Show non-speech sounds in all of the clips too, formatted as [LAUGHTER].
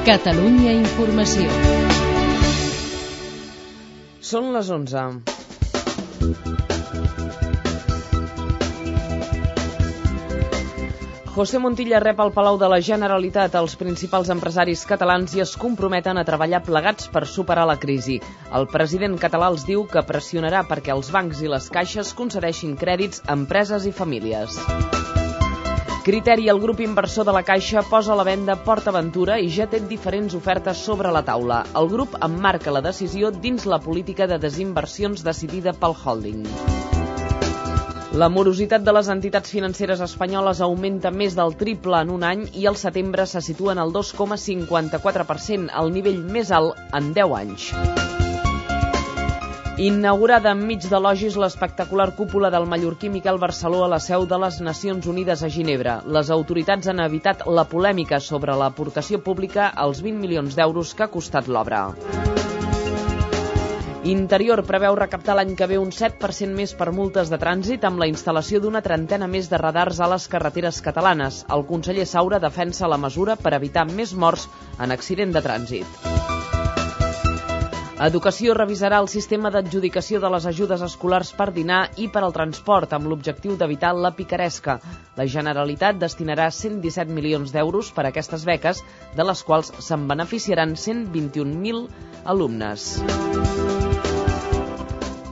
Catalunya Informació. Són les 11. José Montilla rep al Palau de la Generalitat els principals empresaris catalans i es comprometen a treballar plegats per superar la crisi. El president català els diu que pressionarà perquè els bancs i les caixes concedeixin crèdits a empreses i famílies. Criteri, el grup inversor de la Caixa, posa a la venda PortAventura i ja té diferents ofertes sobre la taula. El grup emmarca la decisió dins la política de desinversions decidida pel holding. La morositat de les entitats financeres espanyoles augmenta més del triple en un any i al setembre se situa en el 2,54%, el nivell més alt en 10 anys. Inaugurada enmig de logis l'espectacular cúpula del mallorquí Miquel Barceló a la seu de les Nacions Unides a Ginebra. Les autoritats han evitat la polèmica sobre l'aportació pública als 20 milions d'euros que ha costat l'obra. Interior preveu recaptar l'any que ve un 7% més per multes de trànsit amb la instal·lació d'una trentena més de radars a les carreteres catalanes. El conseller Saura defensa la mesura per evitar més morts en accident de trànsit. Educació revisarà el sistema d'adjudicació de les ajudes escolars per dinar i per al transport amb l'objectiu d'evitar la picaresca. La Generalitat destinarà 117 milions d'euros per a aquestes beques, de les quals se'n beneficiaran 121.000 alumnes.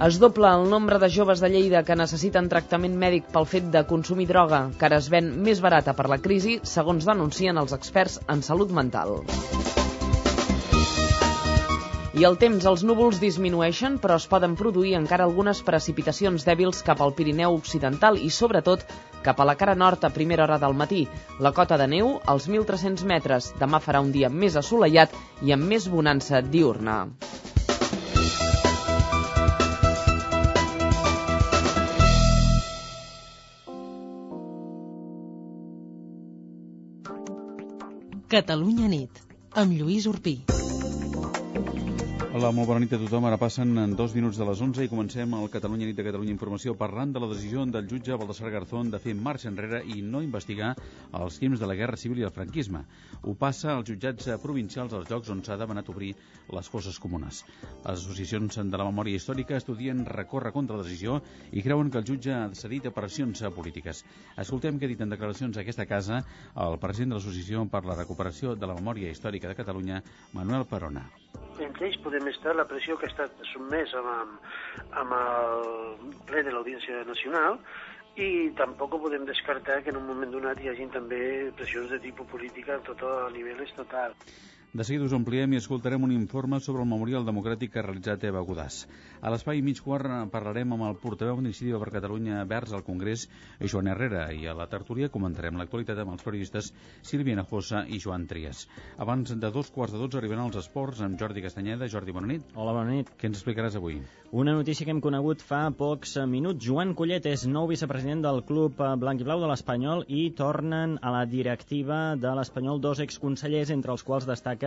Es dobla el nombre de joves de Lleida que necessiten tractament mèdic pel fet de consumir droga, que ara es ven més barata per la crisi, segons denuncien els experts en salut mental. I el temps, els núvols disminueixen, però es poden produir encara algunes precipitacions dèbils cap al Pirineu Occidental i, sobretot, cap a la cara nord a primera hora del matí. La cota de neu, als 1.300 metres. Demà farà un dia més assolellat i amb més bonança diurna. Catalunya nit, amb Lluís Urpí. Hola, molt bona nit a tothom. Ara passen en dos minuts de les 11 i comencem el Catalunya Nit de Catalunya Informació parlant de la decisió del jutge Baldassar Garzón de fer marxa enrere i no investigar els crims de la Guerra Civil i el franquisme. Ho passa als jutjats provincials als llocs on s'ha demanat obrir les fosses comunes. Les associacions de la memòria històrica estudien recórrer contra la decisió i creuen que el jutge ha cedit a pressions polítiques. Escoltem què ha dit en declaracions a aquesta casa el president de l'Associació per la Recuperació de la Memòria Històrica de Catalunya, Manuel Perona. Entre ells podem estar la pressió que ha estat sotmès amb, amb el ple de l'Audiència Nacional i tampoc podem descartar que en un moment donat hi hagin també pressions de tipus política a tot el nivell estatal. De seguida us ampliem i escoltarem un informe sobre el Memorial Democràtic que ha realitzat Eva Godàs. A l'espai mig quart parlarem amb el portaveu d'Iniciativa per Catalunya Verds al Congrés, Joan Herrera, i a la tertúlia comentarem l'actualitat amb els periodistes Sílvia Najosa i Joan Trias. Abans de dos quarts de dotze arribaran els esports amb Jordi Castanyeda. Jordi, bona nit. Hola, bona nit. Què ens explicaràs avui? Una notícia que hem conegut fa pocs minuts. Joan Collet és nou vicepresident del club blanc i blau de l'Espanyol i tornen a la directiva de l'Espanyol dos exconsellers, entre els quals destaca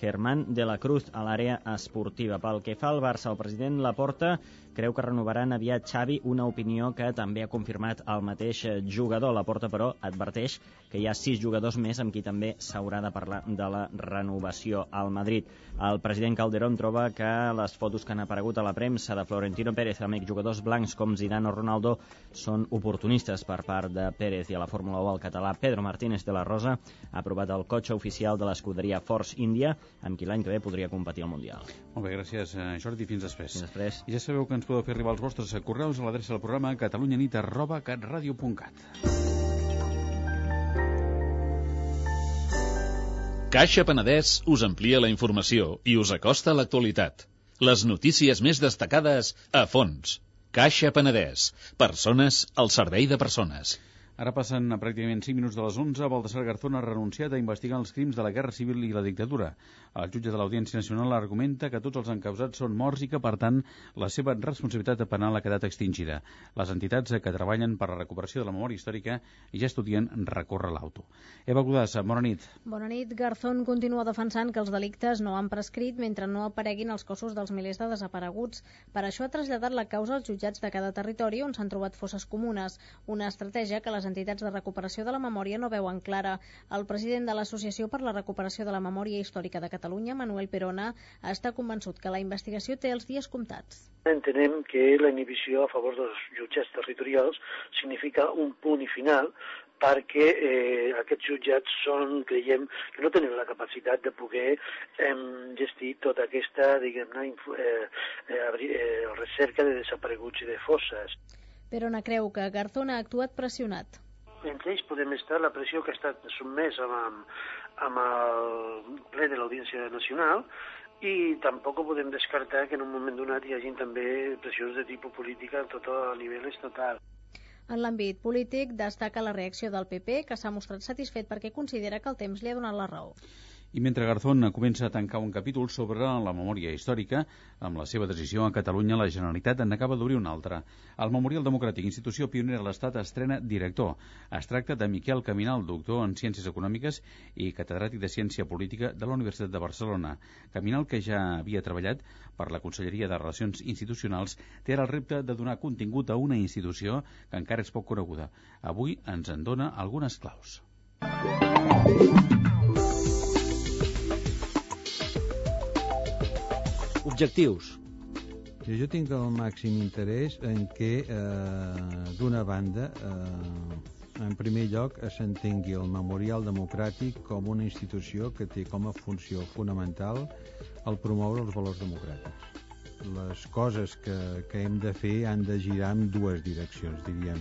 Germán de la Cruz a l'àrea esportiva. Pel que fa al Barça, el president Laporta creu que renovaran aviat Xavi, una opinió que també ha confirmat el mateix jugador. Laporta, però, adverteix que hi ha sis jugadors més amb qui també s'haurà de parlar de la renovació al Madrid. El president Calderón troba que les fotos que han aparegut a la premsa de Florentino Pérez amb jugadors blancs com Zidane o Ronaldo són oportunistes per part de Pérez i a la Fórmula 1 el català Pedro Martínez de la Rosa ha aprovat el cotxe oficial de l'escuderia Force India amb qui l'any que ve podria competir al Mundial. Molt bé, gràcies Jordi, fins després. Fins després. I ja sabeu que ens podeu fer arribar els vostres correus a l'adreça del programa catalunyanit. Caixa Penedès us amplia la informació i us acosta a l'actualitat. Les notícies més destacades a fons. Caixa Penedès. Persones al servei de persones. Ara passen a pràcticament 5 minuts de les 11. Baltasar Garzón ha renunciat a investigar els crims de la Guerra Civil i la dictadura. El jutge de l'Audiència Nacional argumenta que tots els encausats són morts i que, per tant, la seva responsabilitat penal ha quedat extingida. Les entitats que treballen per la recuperació de la memòria històrica ja estudien recórrer l'auto. Eva Godàs, bona nit. Bona nit. Garzón continua defensant que els delictes no han prescrit mentre no apareguin els cossos dels milers de desapareguts. Per això ha traslladat la causa als jutjats de cada territori on s'han trobat fosses comunes, una estratègia que les entitats de recuperació de la memòria no veuen clara. El president de l'Associació per la Recuperació de la Memòria Històrica de Catalunya, Manuel Perona, està convençut que la investigació té els dies comptats. Entenem que la inhibició a favor dels jutjats territorials significa un punt i final perquè eh, aquests jutjats són, creiem, que no tenen la capacitat de poder eh, gestir tota aquesta, diguem-ne, eh, eh, eh, recerca de desapareguts i de fosses. Però no creu que Garzón ha actuat pressionat. Entre ells podem estar la pressió que ha estat sotmès amb, amb el ple de l'Audiència Nacional i tampoc podem descartar que en un moment donat hi hagin també pressions de tipus política tot a nivell estatal. En l'àmbit polític, destaca la reacció del PP, que s'ha mostrat satisfet perquè considera que el temps li ha donat la raó. I mentre Garzón comença a tancar un capítol sobre la memòria històrica, amb la seva decisió a Catalunya, la Generalitat en acaba d'obrir un altre. El Memorial Democràtic, institució pionera a l'Estat, estrena director. Es tracta de Miquel Caminal, doctor en Ciències Econòmiques i catedràtic de Ciència Política de la Universitat de Barcelona. Caminal, que ja havia treballat per la Conselleria de Relacions Institucionals, té ara el repte de donar contingut a una institució que encara és poc coneguda. Avui ens en dona algunes claus. Objectius. Jo tinc el màxim interès en què, eh, d'una banda, eh, en primer lloc, s'entengui el Memorial Democràtic com una institució que té com a funció fonamental el promoure els valors democràtics. Les coses que, que hem de fer han de girar en dues direccions, diríem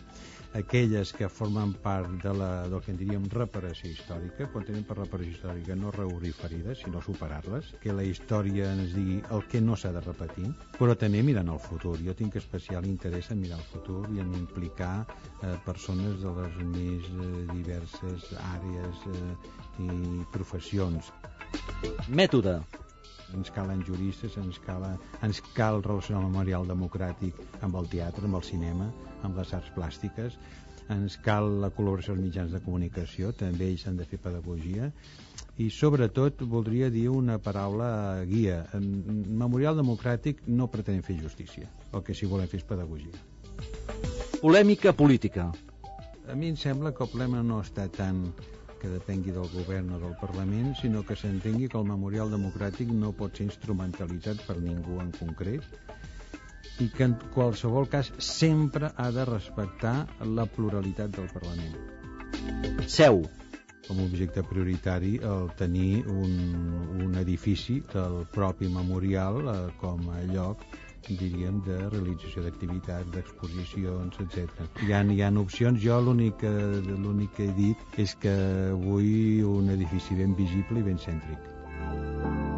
aquelles que formen part de la, del que en diríem reparació històrica, quan tenim per reparació històrica no reobrir ferides, sinó superar-les, que la història ens digui el que no s'ha de repetir, però també mirant el futur. Jo tinc especial interès en mirar el futur i en implicar eh, persones de les més eh, diverses àrees eh, i professions. Mètode ens calen juristes, ens, cala, ens cal relacionar el memorial democràtic amb el teatre, amb el cinema, amb les arts plàstiques, ens cal la col·laboració dels mitjans de comunicació, també ells han de fer pedagogia, i sobretot voldria dir una paraula guia. En Memorial Democràtic no pretén fer justícia, el que sí volem fer és pedagogia. Polèmica política. A mi em sembla que el problema no està tant que depengui del govern o del Parlament, sinó que s'entengui que el memorial democràtic no pot ser instrumentalitzat per ningú en concret i que en qualsevol cas sempre ha de respectar la pluralitat del Parlament. Seu. Com a objecte prioritari el tenir un, un edifici del propi memorial eh, com a lloc diríem, de realització d'activitats, d'exposicions, etc. Hi ha, hi ha opcions, jo l'únic que he dit és que vull un edifici ben visible i ben cèntric.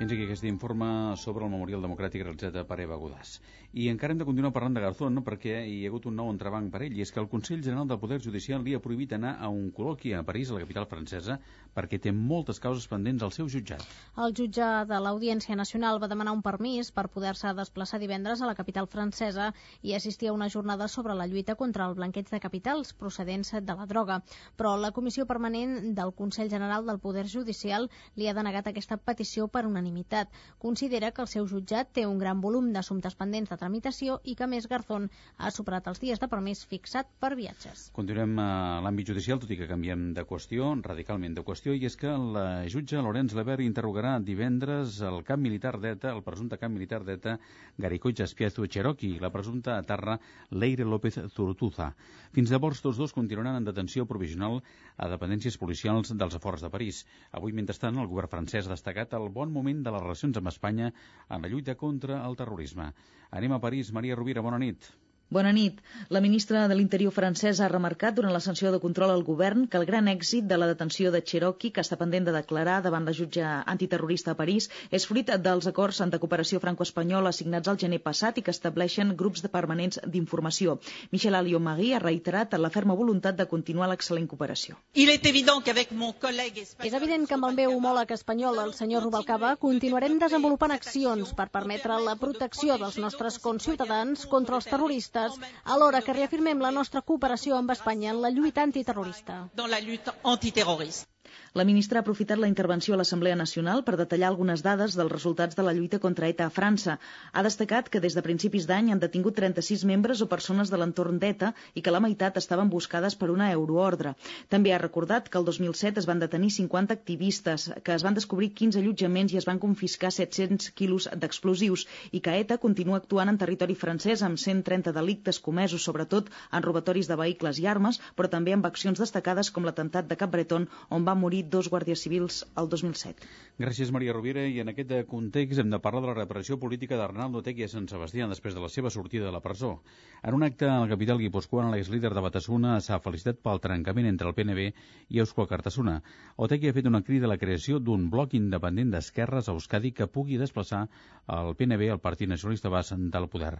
Fins aquí aquest informe sobre el Memorial Democràtic realitzat per Eva Godàs. I encara hem de continuar parlant de Garzón, no? perquè hi ha hagut un nou entrebanc per ell, i és que el Consell General del Poder Judicial li ha prohibit anar a un col·loqui a París, a la capital francesa, perquè té moltes causes pendents al seu jutjat. El jutge de l'Audiència Nacional va demanar un permís per poder-se desplaçar divendres a la capital francesa i assistir a una jornada sobre la lluita contra el blanqueig de capitals procedents de la droga. Però la Comissió Permanent del Consell General del Poder Judicial li ha denegat aquesta petició per unanimitat unanimitat. Considera que el seu jutjat té un gran volum d'assumptes pendents de tramitació i que, més, Garzón ha superat els dies de permís fixat per viatges. Continuem a l'àmbit judicial, tot i que canviem de qüestió, radicalment de qüestió, i és que la jutge Lorenz Leber interrogarà divendres el cap militar d'ETA, el presumpte cap militar d'ETA, Garicoig Espiezu Cherokee, i la presumpta atarra Leire López Zurtuza. Fins llavors, tots dos continuaran en detenció provisional a dependències policials dels afores de París. Avui, mentrestant, el govern francès ha destacat el bon moment de les relacions amb Espanya en la lluita contra el terrorisme. Anem a París. Maria Rovira, bona nit. Bona nit. La ministra de l'Interior francesa ha remarcat durant la sanció de control al govern que el gran èxit de la detenció de Cherokee, que està pendent de declarar davant la jutge antiterrorista a París, és fruit dels acords de cooperació franco-espanyola signats al gener passat i que estableixen grups de permanents d'informació. Michel Alliot-Marie ha reiterat la ferma voluntat de continuar l'excel·lent cooperació. És evident que amb el meu homòleg espanyol, el senyor Rubalcaba, continuarem desenvolupant accions per permetre la protecció dels nostres conciutadans contra els terroristes terroristes, alhora que reafirmem la nostra cooperació amb Espanya en la lluita antiterrorista. Dans la lutte antiterroriste. La ministra ha aprofitat la intervenció a l'Assemblea Nacional per detallar algunes dades dels resultats de la lluita contra ETA a França. Ha destacat que des de principis d'any han detingut 36 membres o persones de l'entorn d'ETA i que la meitat estaven buscades per una euroordre. També ha recordat que el 2007 es van detenir 50 activistes, que es van descobrir 15 allotjaments i es van confiscar 700 quilos d'explosius i que ETA continua actuant en territori francès amb 130 delictes comesos, sobretot en robatoris de vehicles i armes, però també amb accions destacades com l'atemptat de Cap Breton, on va morir dos guàrdies civils el 2007. Gràcies, Maria Rovira. I en aquest context hem de parlar de la reparació política d'Arnaldo Tegui a Sant Sebastià després de la seva sortida de la presó. En un acte a la capital guipuscoana, l'ex-líder de Batasuna s'ha felicitat pel trencament entre el PNB i Eusko Cartasuna. Otegui ha fet una crida a la creació d'un bloc independent d'esquerres a Euskadi que pugui desplaçar el PNB, el Partit Nacionalista Basc, del poder.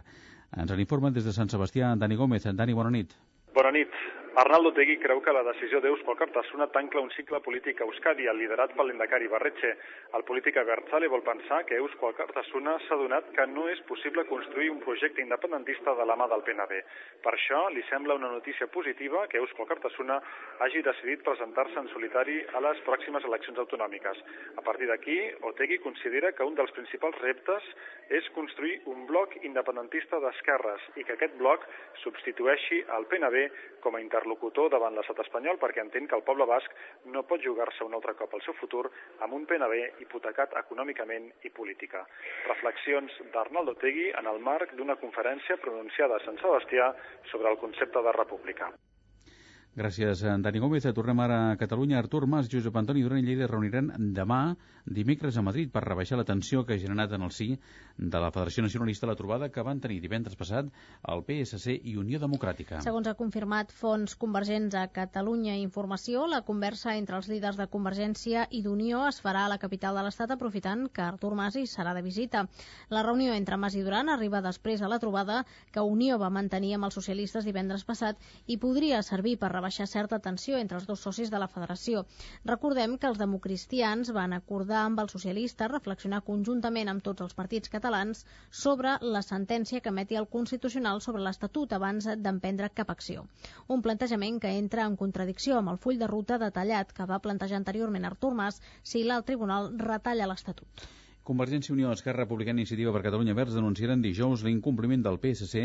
Ens en informa des de Sant Sebastià Dani Gómez. Dani, bona nit. Bona nit. Arnaldo Tegui creu que la decisió d'Eusko Alkartasuna tancla un cicle polític a Euskadi, el liderat pel l'indacari Barretxe. El polític Abertzale vol pensar que Eusko Alkartasuna s'ha donat que no és possible construir un projecte independentista de la mà del PNB. Per això li sembla una notícia positiva que Eusko Alkartasuna hagi decidit presentar-se en solitari a les pròximes eleccions autonòmiques. A partir d'aquí, Otegui considera que un dels principals reptes és construir un bloc independentista d'esquerres i que aquest bloc substitueixi el PNB com a interlocutor davant l'estat espanyol perquè entén que el poble basc no pot jugar-se un altre cop el seu futur amb un PNB hipotecat econòmicament i política. Reflexions d'Arnaldo Tegui en el marc d'una conferència pronunciada a Sant Sebastià sobre el concepte de república. Gràcies, Dani Gómez. Tornem ara a Catalunya. Artur Mas, Josep Antoni Duran i Lleida reuniran demà, dimecres, a Madrid per rebaixar la tensió que ha generat en el sí de la Federació Nacionalista la trobada que van tenir divendres passat el PSC i Unió Democràtica. Segons ha confirmat Fons Convergents a Catalunya Informació, la conversa entre els líders de Convergència i d'Unió es farà a la capital de l'Estat aprofitant que Artur Mas hi serà de visita. La reunió entre Mas i Duran arriba després a la trobada que Unió va mantenir amb els socialistes divendres passat i podria servir per rebaixar certa tensió entre els dos socis de la federació. Recordem que els democristians van acordar amb els socialistes reflexionar conjuntament amb tots els partits catalans sobre la sentència que emeti el Constitucional sobre l'Estatut abans d'emprendre cap acció. Un plantejament que entra en contradicció amb el full de ruta detallat que va plantejar anteriorment Artur Mas si l'alt tribunal retalla l'Estatut. Convergència i Unió, Esquerra Republicana i Iniciativa per Catalunya Verds denunciaran dijous l'incompliment del PSC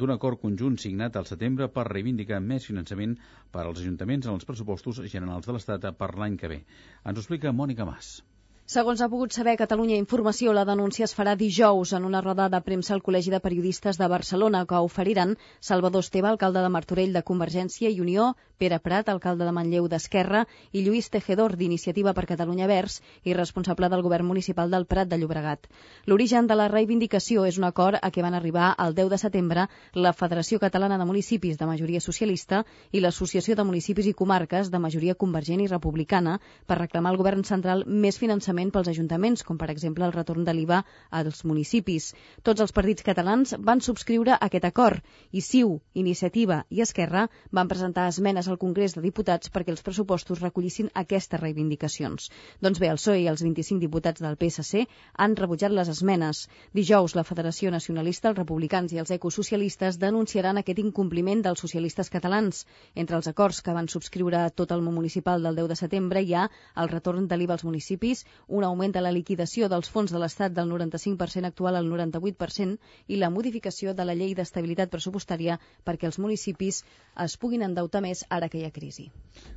d'un acord conjunt signat al setembre per reivindicar més finançament per als ajuntaments en els pressupostos generals de l'Estat per l'any que ve. Ens ho explica Mònica Mas. Segons ha pogut saber Catalunya Informació, la denúncia es farà dijous en una roda de premsa al Col·legi de Periodistes de Barcelona que oferiran Salvador Esteve, alcalde de Martorell de Convergència i Unió, Pere Prat, alcalde de Manlleu d'Esquerra, i Lluís Tejedor, d'Iniciativa per Catalunya Verds i responsable del govern municipal del Prat de Llobregat. L'origen de la reivindicació és un acord a què van arribar el 10 de setembre la Federació Catalana de Municipis de majoria socialista i l'Associació de Municipis i Comarques de majoria convergent i republicana per reclamar al govern central més finançament finançament pels ajuntaments, com per exemple el retorn de l'IVA als municipis. Tots els partits catalans van subscriure aquest acord i CiU, Iniciativa i Esquerra van presentar esmenes al Congrés de Diputats perquè els pressupostos recollissin aquestes reivindicacions. Doncs bé, el PSOE i els 25 diputats del PSC han rebutjat les esmenes. Dijous, la Federació Nacionalista, els republicans i els ecosocialistes denunciaran aquest incompliment dels socialistes catalans. Entre els acords que van subscriure tot el municipal del 10 de setembre hi ha el retorn de l'IVA als municipis, un augment de la liquidació dels fons de l'Estat del 95% actual al 98% i la modificació de la llei d'estabilitat pressupostària perquè els municipis es puguin endeutar més ara que hi ha crisi.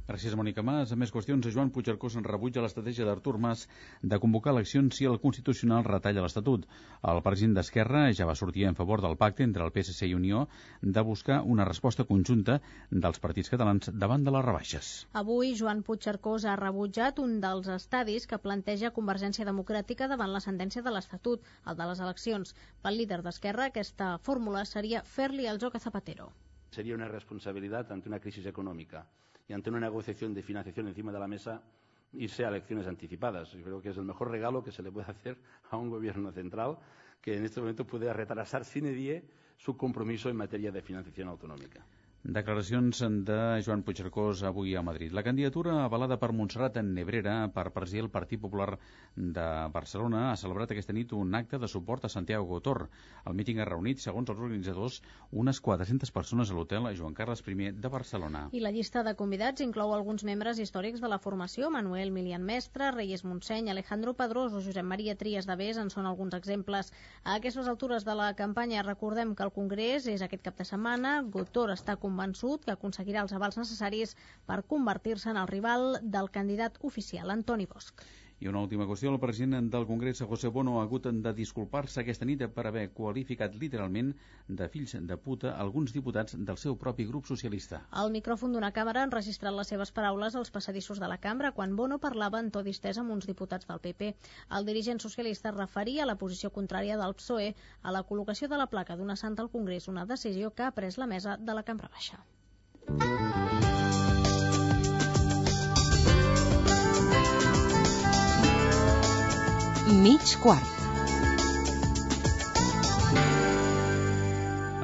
Gràcies, Mònica Mas. A més qüestions, Joan Puigcercós en rebutja l'estratègia d'Artur Mas de convocar eleccions si el Constitucional retalla l'Estatut. El president d'Esquerra ja va sortir en favor del pacte entre el PSC i Unió de buscar una resposta conjunta dels partits catalans davant de les rebaixes. Avui, Joan Puigcercós ha rebutjat un dels estadis que planteja Convergència Democràtica davant la sentència de l'Estatut, el de les eleccions. Pel líder d'Esquerra, aquesta fórmula seria fer-li el joc a Zapatero. Sería una responsabilidad ante una crisis económica y ante una negociación de financiación encima de la mesa irse a elecciones anticipadas. Yo creo que es el mejor regalo que se le puede hacer a un gobierno central que en este momento puede retrasar sin die su compromiso en materia de financiación autonómica. Declaracions de Joan Puigcercós avui a Madrid. La candidatura avalada per Montserrat en Nebrera per presidir el Partit Popular de Barcelona ha celebrat aquesta nit un acte de suport a Santiago Gotor. El míting ha reunit, segons els organitzadors, unes 400 persones a l'hotel Joan Carles I de Barcelona. I la llista de convidats inclou alguns membres històrics de la formació, Manuel Milian Mestre, Reyes Montseny, Alejandro Pedrós o Josep Maria Trias de Bes en són alguns exemples. A aquestes altures de la campanya recordem que el Congrés és aquest cap de setmana. Gotor està convençut que aconseguirà els avals necessaris per convertir-se en el rival del candidat oficial, Antoni Bosch. I una última qüestió, el president del Congrés, José Bono, ha hagut de disculpar-se aquesta nit per haver qualificat literalment de fills de puta alguns diputats del seu propi grup socialista. El micròfon d'una càmera ha enregistrat les seves paraules als passadissos de la cambra quan Bono parlava en to distès amb uns diputats del PP. El dirigent socialista referia a la posició contrària del PSOE a la col·locació de la placa d'una santa al Congrés, una decisió que ha pres la mesa de la cambra baixa. Mig quart.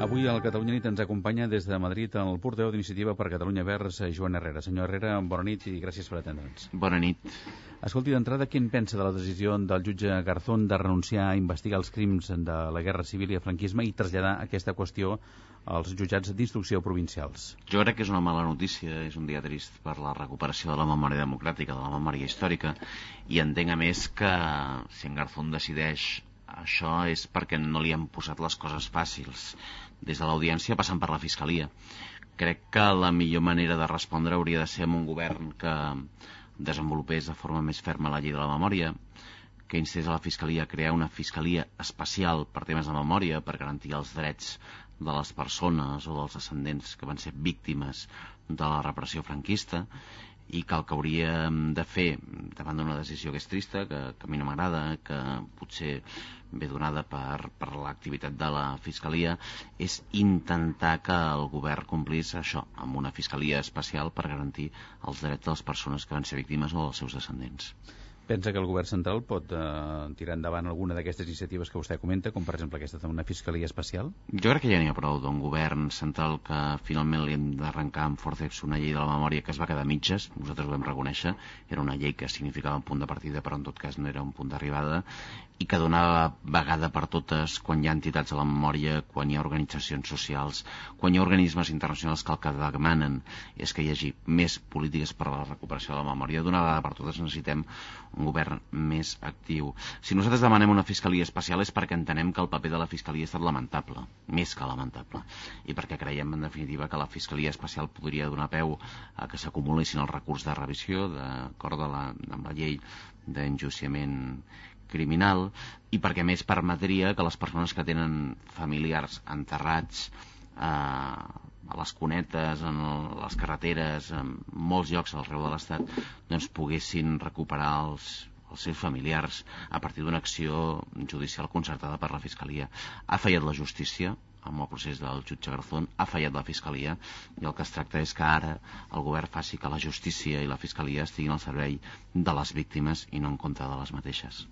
Avui al Catalunya Nit ens acompanya des de Madrid el porteu d'Iniciativa per Catalunya Verds, Joan Herrera. Senyor Herrera, bona nit i gràcies per atendre'ns. Bona nit. Escolti, d'entrada, què en pensa de la decisió del jutge Garzón de renunciar a investigar els crims de la Guerra Civil i el franquisme i traslladar aquesta qüestió als jutjats d'instrucció provincials? Jo crec que és una mala notícia, és un dia trist per la recuperació de la memòria democràtica, de la memòria històrica, i entenc a més que si en Garzón decideix això és perquè no li han posat les coses fàcils des de l'audiència passant per la Fiscalia. Crec que la millor manera de respondre hauria de ser amb un govern que desenvolupés de forma més ferma la llei de la memòria, que instés a la Fiscalia a crear una Fiscalia especial per temes de memòria, per garantir els drets de les persones o dels descendents que van ser víctimes de la repressió franquista i que el que hauríem de fer davant d'una decisió que és trista, que, que a mi no m'agrada, que potser ve donada per, per l'activitat de la Fiscalia, és intentar que el govern complís això, amb una Fiscalia especial per garantir els drets de les persones que van ser víctimes o dels seus descendents. Pensa que el govern central pot eh, tirar endavant alguna d'aquestes iniciatives que vostè comenta, com per exemple aquesta d'una fiscalia especial? Jo crec que ja n'hi ha prou d'un govern central que finalment li hem d'arrencar amb forceps una llei de la memòria que es va quedar mitges, nosaltres ho vam reconèixer, era una llei que significava un punt de partida però en tot cas no era un punt d'arribada i que donava vegada per totes quan hi ha entitats a la memòria, quan hi ha organitzacions socials, quan hi ha organismes internacionals que el que demanen és que hi hagi més polítiques per a la recuperació de la memòria. D'una vegada per totes necessitem un govern més actiu. Si nosaltres demanem una fiscalia especial és perquè entenem que el paper de la fiscalia ha estat lamentable, més que lamentable, i perquè creiem, en definitiva, que la fiscalia especial podria donar peu a que s'acumulessin els recurs de revisió d'acord amb la llei d'enjuiciament criminal i perquè més permetria que les persones que tenen familiars enterrats eh, a les cunetes, en les carreteres, en molts llocs arreu de l'Estat, doncs poguessin recuperar els, els seus familiars a partir d'una acció judicial concertada per la Fiscalia. Ha fallat la justícia amb el procés del jutge Garzón, ha fallat la Fiscalia i el que es tracta és que ara el govern faci que la justícia i la Fiscalia estiguin al servei de les víctimes i no en contra de les mateixes.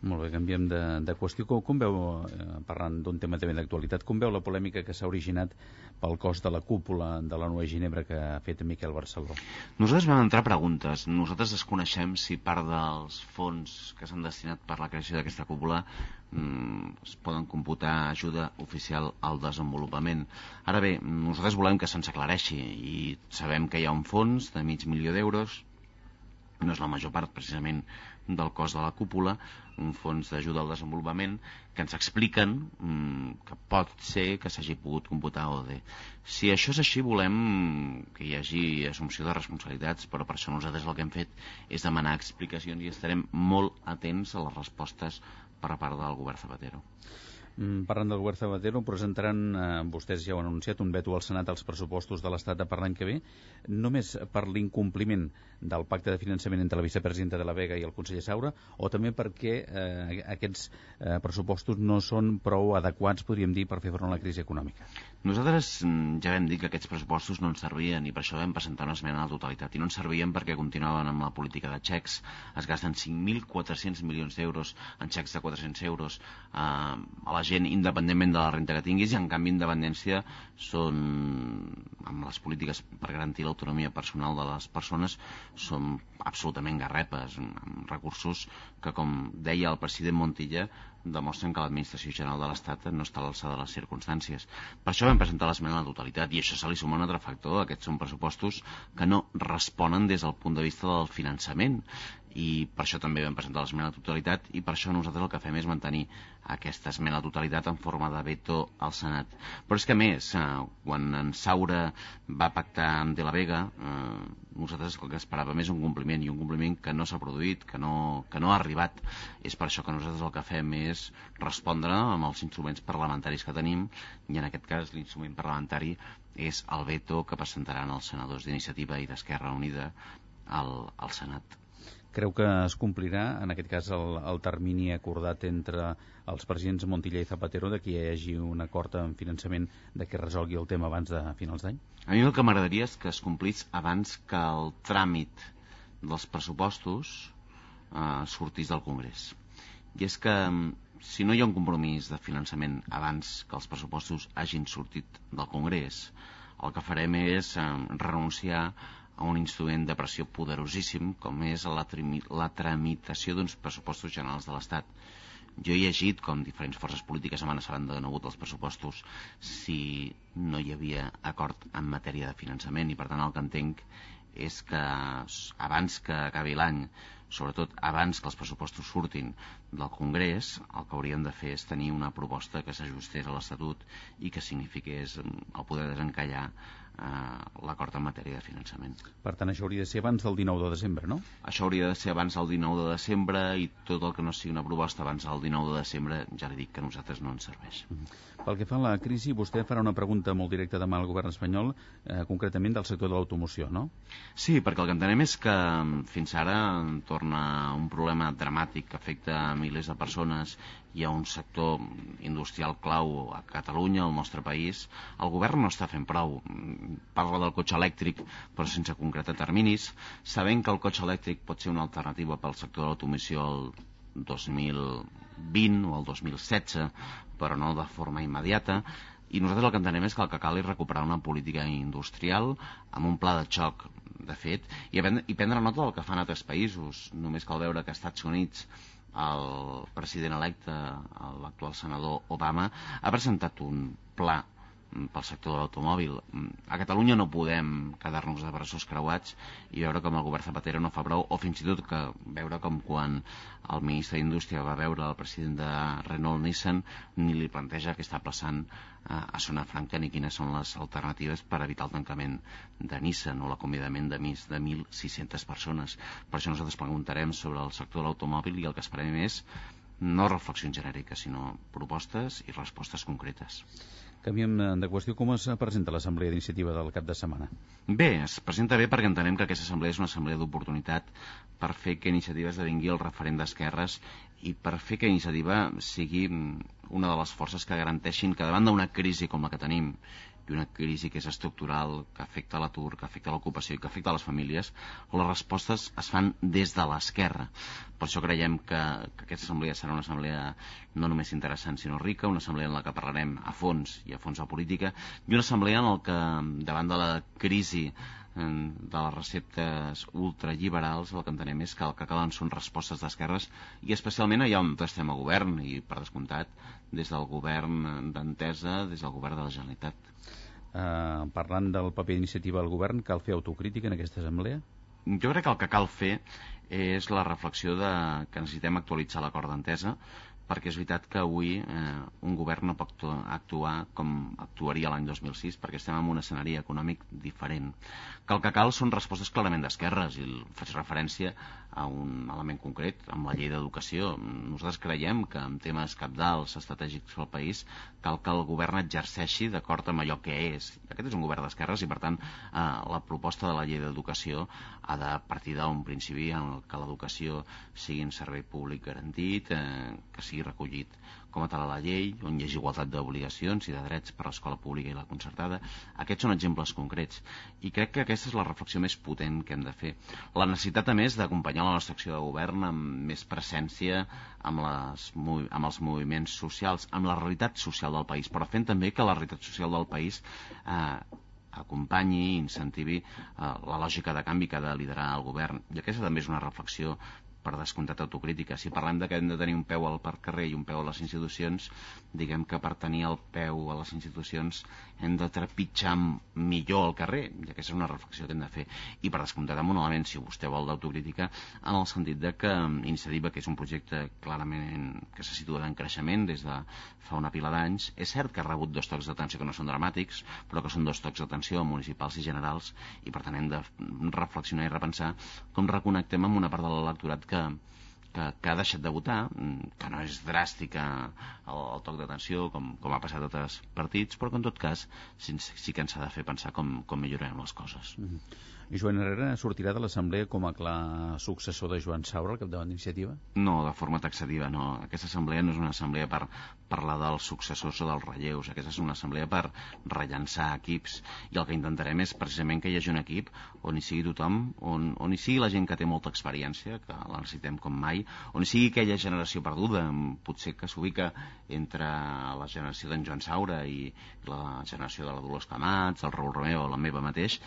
Molt bé, canviem de, de qüestió. Com, com veu, eh, parlant d'un tema també d'actualitat, com veu la polèmica que s'ha originat pel cos de la cúpula de la Nova Ginebra que ha fet Miquel Barceló? Nosaltres vam entrar preguntes. Nosaltres desconeixem si part dels fons que s'han destinat per la creació d'aquesta cúpula mm, es poden computar ajuda oficial al desenvolupament. Ara bé, nosaltres volem que se'ns aclareixi i sabem que hi ha un fons de mig milió d'euros, no és la major part precisament del cos de la cúpula, un fons d'ajuda al desenvolupament, que ens expliquen mmm, que pot ser que s'hagi pogut computar ODE. Si això és així, volem que hi hagi assumpció de responsabilitats, però per això nosaltres el que hem fet és demanar explicacions i estarem molt atents a les respostes per part del govern Zapatero. Mm, parlant del govern Zapatero, presentaran, eh, vostès ja ho han anunciat, un veto al Senat als pressupostos de l'Estat per l'any que ve, només per l'incompliment del pacte de finançament entre la vicepresidenta de la Vega i el conseller Saura, o també perquè eh, aquests eh, pressupostos no són prou adequats, podríem dir, per fer front a la crisi econòmica. Nosaltres mm, ja vam dir que aquests pressupostos no ens servien i per això vam presentar una esmena a la totalitat. I no ens servien perquè continuaven amb la política de xecs. Es gasten 5.400 milions d'euros en xecs de 400 euros eh, a la gent independentment de la renta que tinguis i en canvi independència són amb les polítiques per garantir l'autonomia personal de les persones són absolutament garrepes amb recursos que com deia el president Montilla demostren que l'administració general de l'Estat no està a l'alçada de les circumstàncies. Per això vam presentar l'esmena a la totalitat i això se li suma un altre factor. Aquests són pressupostos que no responen des del punt de vista del finançament i per això també vam presentar l'esmena a la totalitat i per això nosaltres el que fem és mantenir aquesta esmena a la totalitat en forma de veto al Senat. Però és que més, eh, quan en Saura va pactar amb De la Vega, eh, nosaltres el que esperàvem és un compliment i un compliment que no s'ha produït, que no, que no ha arribat. És per això que nosaltres el que fem és respondre amb els instruments parlamentaris que tenim i en aquest cas l'instrument parlamentari és el veto que presentaran els senadors d'iniciativa i d'Esquerra Unida al, al Senat. Creu que es complirà, en aquest cas, el, el termini acordat entre els presidents Montilla i Zapatero de que hi hagi un acord en finançament de que resolgui el tema abans de finals d'any? A mi el que m'agradaria és que es complís abans que el tràmit dels pressupostos eh, sortís del Congrés. I és que si no hi ha un compromís de finançament abans que els pressupostos hagin sortit del Congrés, el que farem és eh, renunciar a un instrument de pressió poderosíssim com és la, la tramitació d'uns pressupostos generals de l'Estat. Jo he llegit com diferents forces polítiques amenaçaven de nou els pressupostos si no hi havia acord en matèria de finançament i per tant el que entenc és que abans que acabi l'any, sobretot abans que els pressupostos surtin del Congrés, el que hauríem de fer és tenir una proposta que s'ajustés a l'Estatut i que signifiqués el poder desencallar l'acord en matèria de finançament. Per tant, això hauria de ser abans del 19 de desembre, no? Això hauria de ser abans del 19 de desembre i tot el que no sigui una proposta abans del 19 de desembre, ja li dic que a nosaltres no ens serveix. Mm -hmm. Pel que fa a la crisi, vostè farà una pregunta molt directa demà al govern espanyol, eh, concretament del sector de l'automoció, no? Sí, perquè el que entenem és que mm, fins ara torna un problema dramàtic que afecta milers de persones hi ha un sector industrial clau a Catalunya, al nostre país, el govern no està fent prou. Parla del cotxe elèctric, però sense concretar terminis, sabent que el cotxe elèctric pot ser una alternativa pel sector de l'automoció el 2020 o el 2016, però no de forma immediata, i nosaltres el que entenem és que el que cal és recuperar una política industrial amb un pla de xoc, de fet, i, i prendre nota del que fan altres països. Només cal veure que als Estats Units el president electe, l'actual senador Obama, ha presentat un pla pel sector de l'automòbil. A Catalunya no podem quedar-nos de braços creuats i veure com el govern Zapatero no fa prou, o fins i tot que veure com quan el ministre d'Indústria va veure el president de Renault Nissan ni li planteja què està passant a Zona Franca ni quines són les alternatives per evitar el tancament de Nissan o l'acomiadament de més de 1.600 persones. Per això nosaltres preguntarem sobre el sector de l'automòbil i el que esperem és no reflexions genèriques, sinó propostes i respostes concretes. Canviem de qüestió. Com es presenta l'Assemblea d'Iniciativa del cap de setmana? Bé, es presenta bé perquè entenem que aquesta assemblea és una assemblea d'oportunitat per fer que Iniciativa esdevingui el referent d'esquerres i per fer que Iniciativa sigui una de les forces que garanteixin que davant d'una crisi com la que tenim i una crisi que és estructural, que afecta l'atur, que afecta l'ocupació i que afecta les famílies, les respostes es fan des de l'esquerra. Per això creiem que, que aquesta assemblea serà una assemblea no només interessant sinó rica, una assemblea en la que parlarem a fons i a fons de política, i una assemblea en la que davant de la crisi de les receptes ultralliberals el que entenem és que el que calen són respostes d'esquerres i especialment allà on estem a govern i per descomptat des del govern d'entesa, des del govern de la Generalitat. Uh, parlant del paper d'iniciativa del govern, cal fer autocrítica en aquesta assemblea? Jo crec que el que cal fer és la reflexió de que necessitem actualitzar l'acord d'entesa perquè és veritat que avui eh, un govern no pot actuar com actuaria l'any 2006 perquè estem en un escenari econòmic diferent. Que el que cal són respostes clarament d'esquerres i faig referència a un element concret, amb la llei d'educació. Nosaltres creiem que en temes capdals estratègics pel país cal que el govern exerceixi d'acord amb allò que és. Aquest és un govern d'esquerres i per tant eh, la proposta de la llei d'educació ha de partir d'un principi en què l'educació sigui un servei públic garantit, eh, que sigui recollit com a tal a la llei, on hi hagi igualtat d'obligacions i de drets per a l'escola pública i la concertada. Aquests són exemples concrets. I crec que aquesta és la reflexió més potent que hem de fer. La necessitat, a més, d'acompanyar la nostra acció de govern amb més presència amb, les, amb els moviments socials, amb la realitat social del país, però fent també que la realitat social del país eh, acompanyi i incentivi eh, la lògica de canvi que ha de liderar el govern. I aquesta també és una reflexió per descomptat autocrítica. Si parlem de que hem de tenir un peu al parc carrer i un peu a les institucions, diguem que per tenir el peu a les institucions hem de trepitjar millor el carrer, i aquesta és una reflexió que hem de fer. I per descomptat amb un element, si vostè vol, d'autocrítica, en el sentit de que Iniciativa, que és un projecte clarament que se situa en creixement des de fa una pila d'anys, és cert que ha rebut dos tocs d'atenció que no són dramàtics, però que són dos tocs d'atenció municipals i generals, i per tant hem de reflexionar i repensar com reconnectem amb una part de l'electorat que, que, que ha deixat de votar, mm, que no és dràstica el, el toc d'atenció com, com ha passat a altres partits, però que en tot cas sí, sí que ens ha de fer pensar com, com millorarem les coses. Mm -hmm. Joan Herrera sortirà de l'Assemblea com a clar successor de Joan Saura al capdavant d'iniciativa? No, de forma taxativa no. Aquesta assemblea no és una assemblea per parlar dels successors o dels relleus. Aquesta és una assemblea per rellançar equips. I el que intentarem és precisament que hi hagi un equip on hi sigui tothom, on, on hi sigui la gent que té molta experiència, que la necessitem com mai, on hi sigui aquella generació perduda, potser que s'ubica entre la generació d'en Joan Saura i la generació de la Dolors Camats, el Raül Romeo o la meva mateix,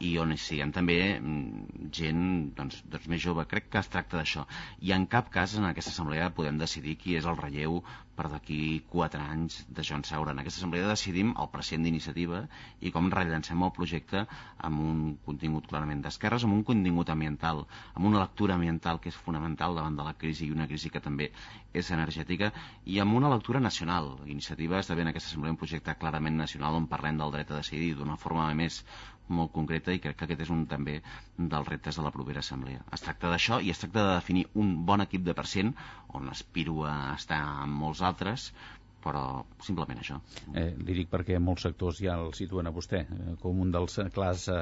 i on hi siguem també mm, gent doncs, doncs més jove. Crec que es tracta d'això. I en cap cas en aquesta assemblea podem decidir qui és el relleu per d'aquí quatre anys de Joan Saura. En aquesta assemblea decidim el president d'iniciativa i com rellancem el projecte amb un contingut clarament d'esquerres, amb un contingut ambiental, amb una lectura ambiental que és fonamental davant de la crisi i una crisi que també és energètica i amb una lectura nacional. Iniciativa esdevé en aquesta assemblea un projecte clarament nacional on parlem del dret a decidir d'una forma més molt concreta i crec que aquest és un també dels reptes de la propera assemblea. Es tracta d'això i es tracta de definir un bon equip de percent on aspiro a estar amb molts altres però simplement això. Eh, li dic perquè molts sectors ja el situen a vostè eh, com un dels clars eh,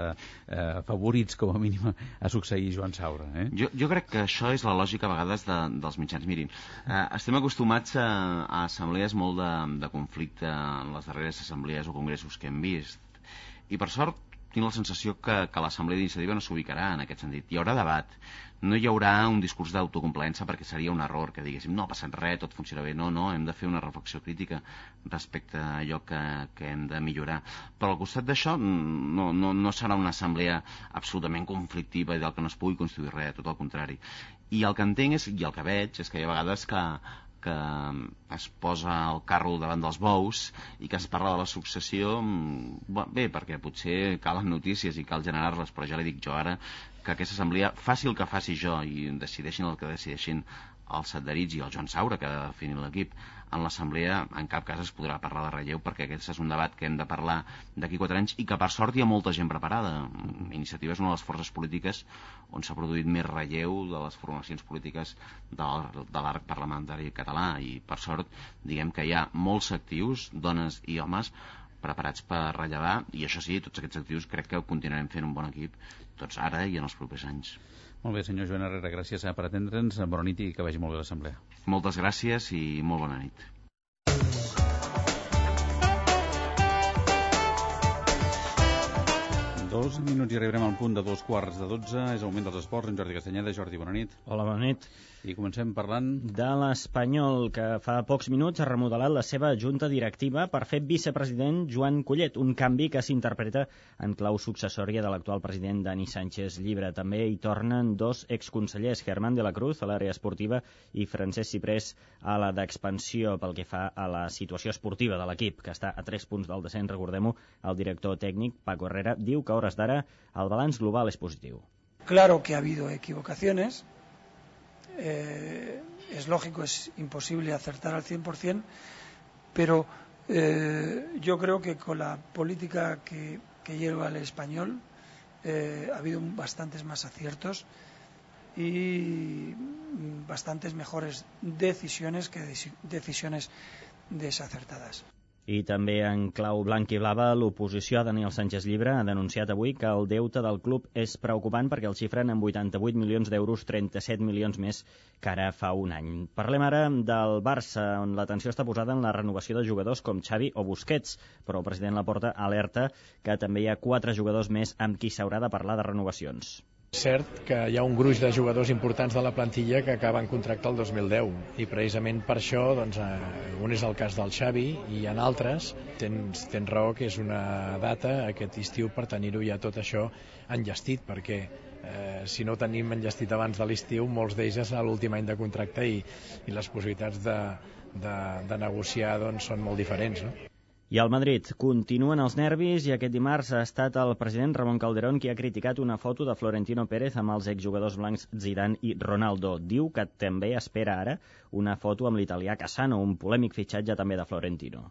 eh, favorits, com a mínim, a succeir Joan Saura. Eh? Jo, jo crec que això és la lògica a vegades de, dels mitjans. Mirin, eh, estem acostumats a, a assemblees molt de, de conflicte en les darreres assemblees o congressos que hem vist i per sort tinc la sensació que, que l'Assemblea d'Iniciativa no s'ubicarà en aquest sentit. Hi haurà debat. No hi haurà un discurs d'autocomplaença perquè seria un error que diguéssim no ha passat res, tot funciona bé. No, no, hem de fer una reflexió crítica respecte a allò que, que hem de millorar. Però al costat d'això no, no, no serà una assemblea absolutament conflictiva i del que no es pugui construir res, tot el contrari. I el que entenc és, i el que veig és que hi ha vegades que, que es posa el carro davant dels bous i que es parla de la successió mm, bé, perquè potser calen notícies i cal generar-les, però ja li dic jo ara que aquesta assemblea faci el que faci jo i decideixin el que decideixin els adherits i el Joan Saura, que ha de definir l'equip, en l'assemblea en cap cas es podrà parlar de relleu perquè aquest és un debat que hem de parlar d'aquí quatre anys i que per sort hi ha molta gent preparada. Iniciativa és una de les forces polítiques on s'ha produït més relleu de les formacions polítiques de, de l'arc parlamentari català i per sort diguem que hi ha molts actius, dones i homes, preparats per rellevar i això sí, tots aquests actius crec que continuarem fent un bon equip tots ara i en els propers anys. Molt bé, senyor Joan Herrera, gràcies per atendre'ns. Bona nit i que vagi molt bé l'assemblea. Moltes gràcies i molt bona nit. Dos minuts i arribarem al punt de dos quarts de dotze. És el moment dels esports. En Jordi Castanyeda. Jordi, bona nit. Hola, bona nit. I comencem parlant... De l'Espanyol, que fa pocs minuts ha remodelat la seva junta directiva per fer vicepresident Joan Collet, un canvi que s'interpreta en clau successòria de l'actual president Dani Sánchez Llibre. També hi tornen dos exconsellers, Germán de la Cruz, a l'àrea esportiva, i Francesc Ciprés, a la d'expansió pel que fa a la situació esportiva de l'equip, que està a tres punts del descens, recordem-ho, el director tècnic, Paco Herrera, diu que a hores d'ara el balanç global és positiu. Claro que ha habido equivocaciones, eh, es lógico, es imposible acertar al 100%, pero eh, yo creo que con la política que, lleva el español eh, ha habido bastantes más aciertos y bastantes mejores decisiones que decisiones desacertadas. I també en clau blanc i blava, l'oposició a Daniel Sánchez Llibre ha denunciat avui que el deute del club és preocupant perquè el xifren en 88 milions d'euros, 37 milions més que ara fa un any. Parlem ara del Barça, on l'atenció està posada en la renovació de jugadors com Xavi o Busquets, però el president Laporta alerta que també hi ha quatre jugadors més amb qui s'haurà de parlar de renovacions. Cert que hi ha un gruix de jugadors importants de la plantilla que acaben contracte el 2010 i precisament per això doncs, eh, un és el cas del Xavi i en altres tens, tens raó que és una data aquest estiu per tenir-ho ja tot això enllestit perquè eh, si no tenim enllestit abans de l'estiu molts d'ells és l'últim any de contracte i, i les possibilitats de, de, de negociar doncs, són molt diferents. No? I al Madrid continuen els nervis i aquest dimarts ha estat el president Ramon Calderón qui ha criticat una foto de Florentino Pérez amb els exjugadors blancs Zidane i Ronaldo. Diu que també espera ara una foto amb l'italià Casano, un polèmic fitxatge també de Florentino.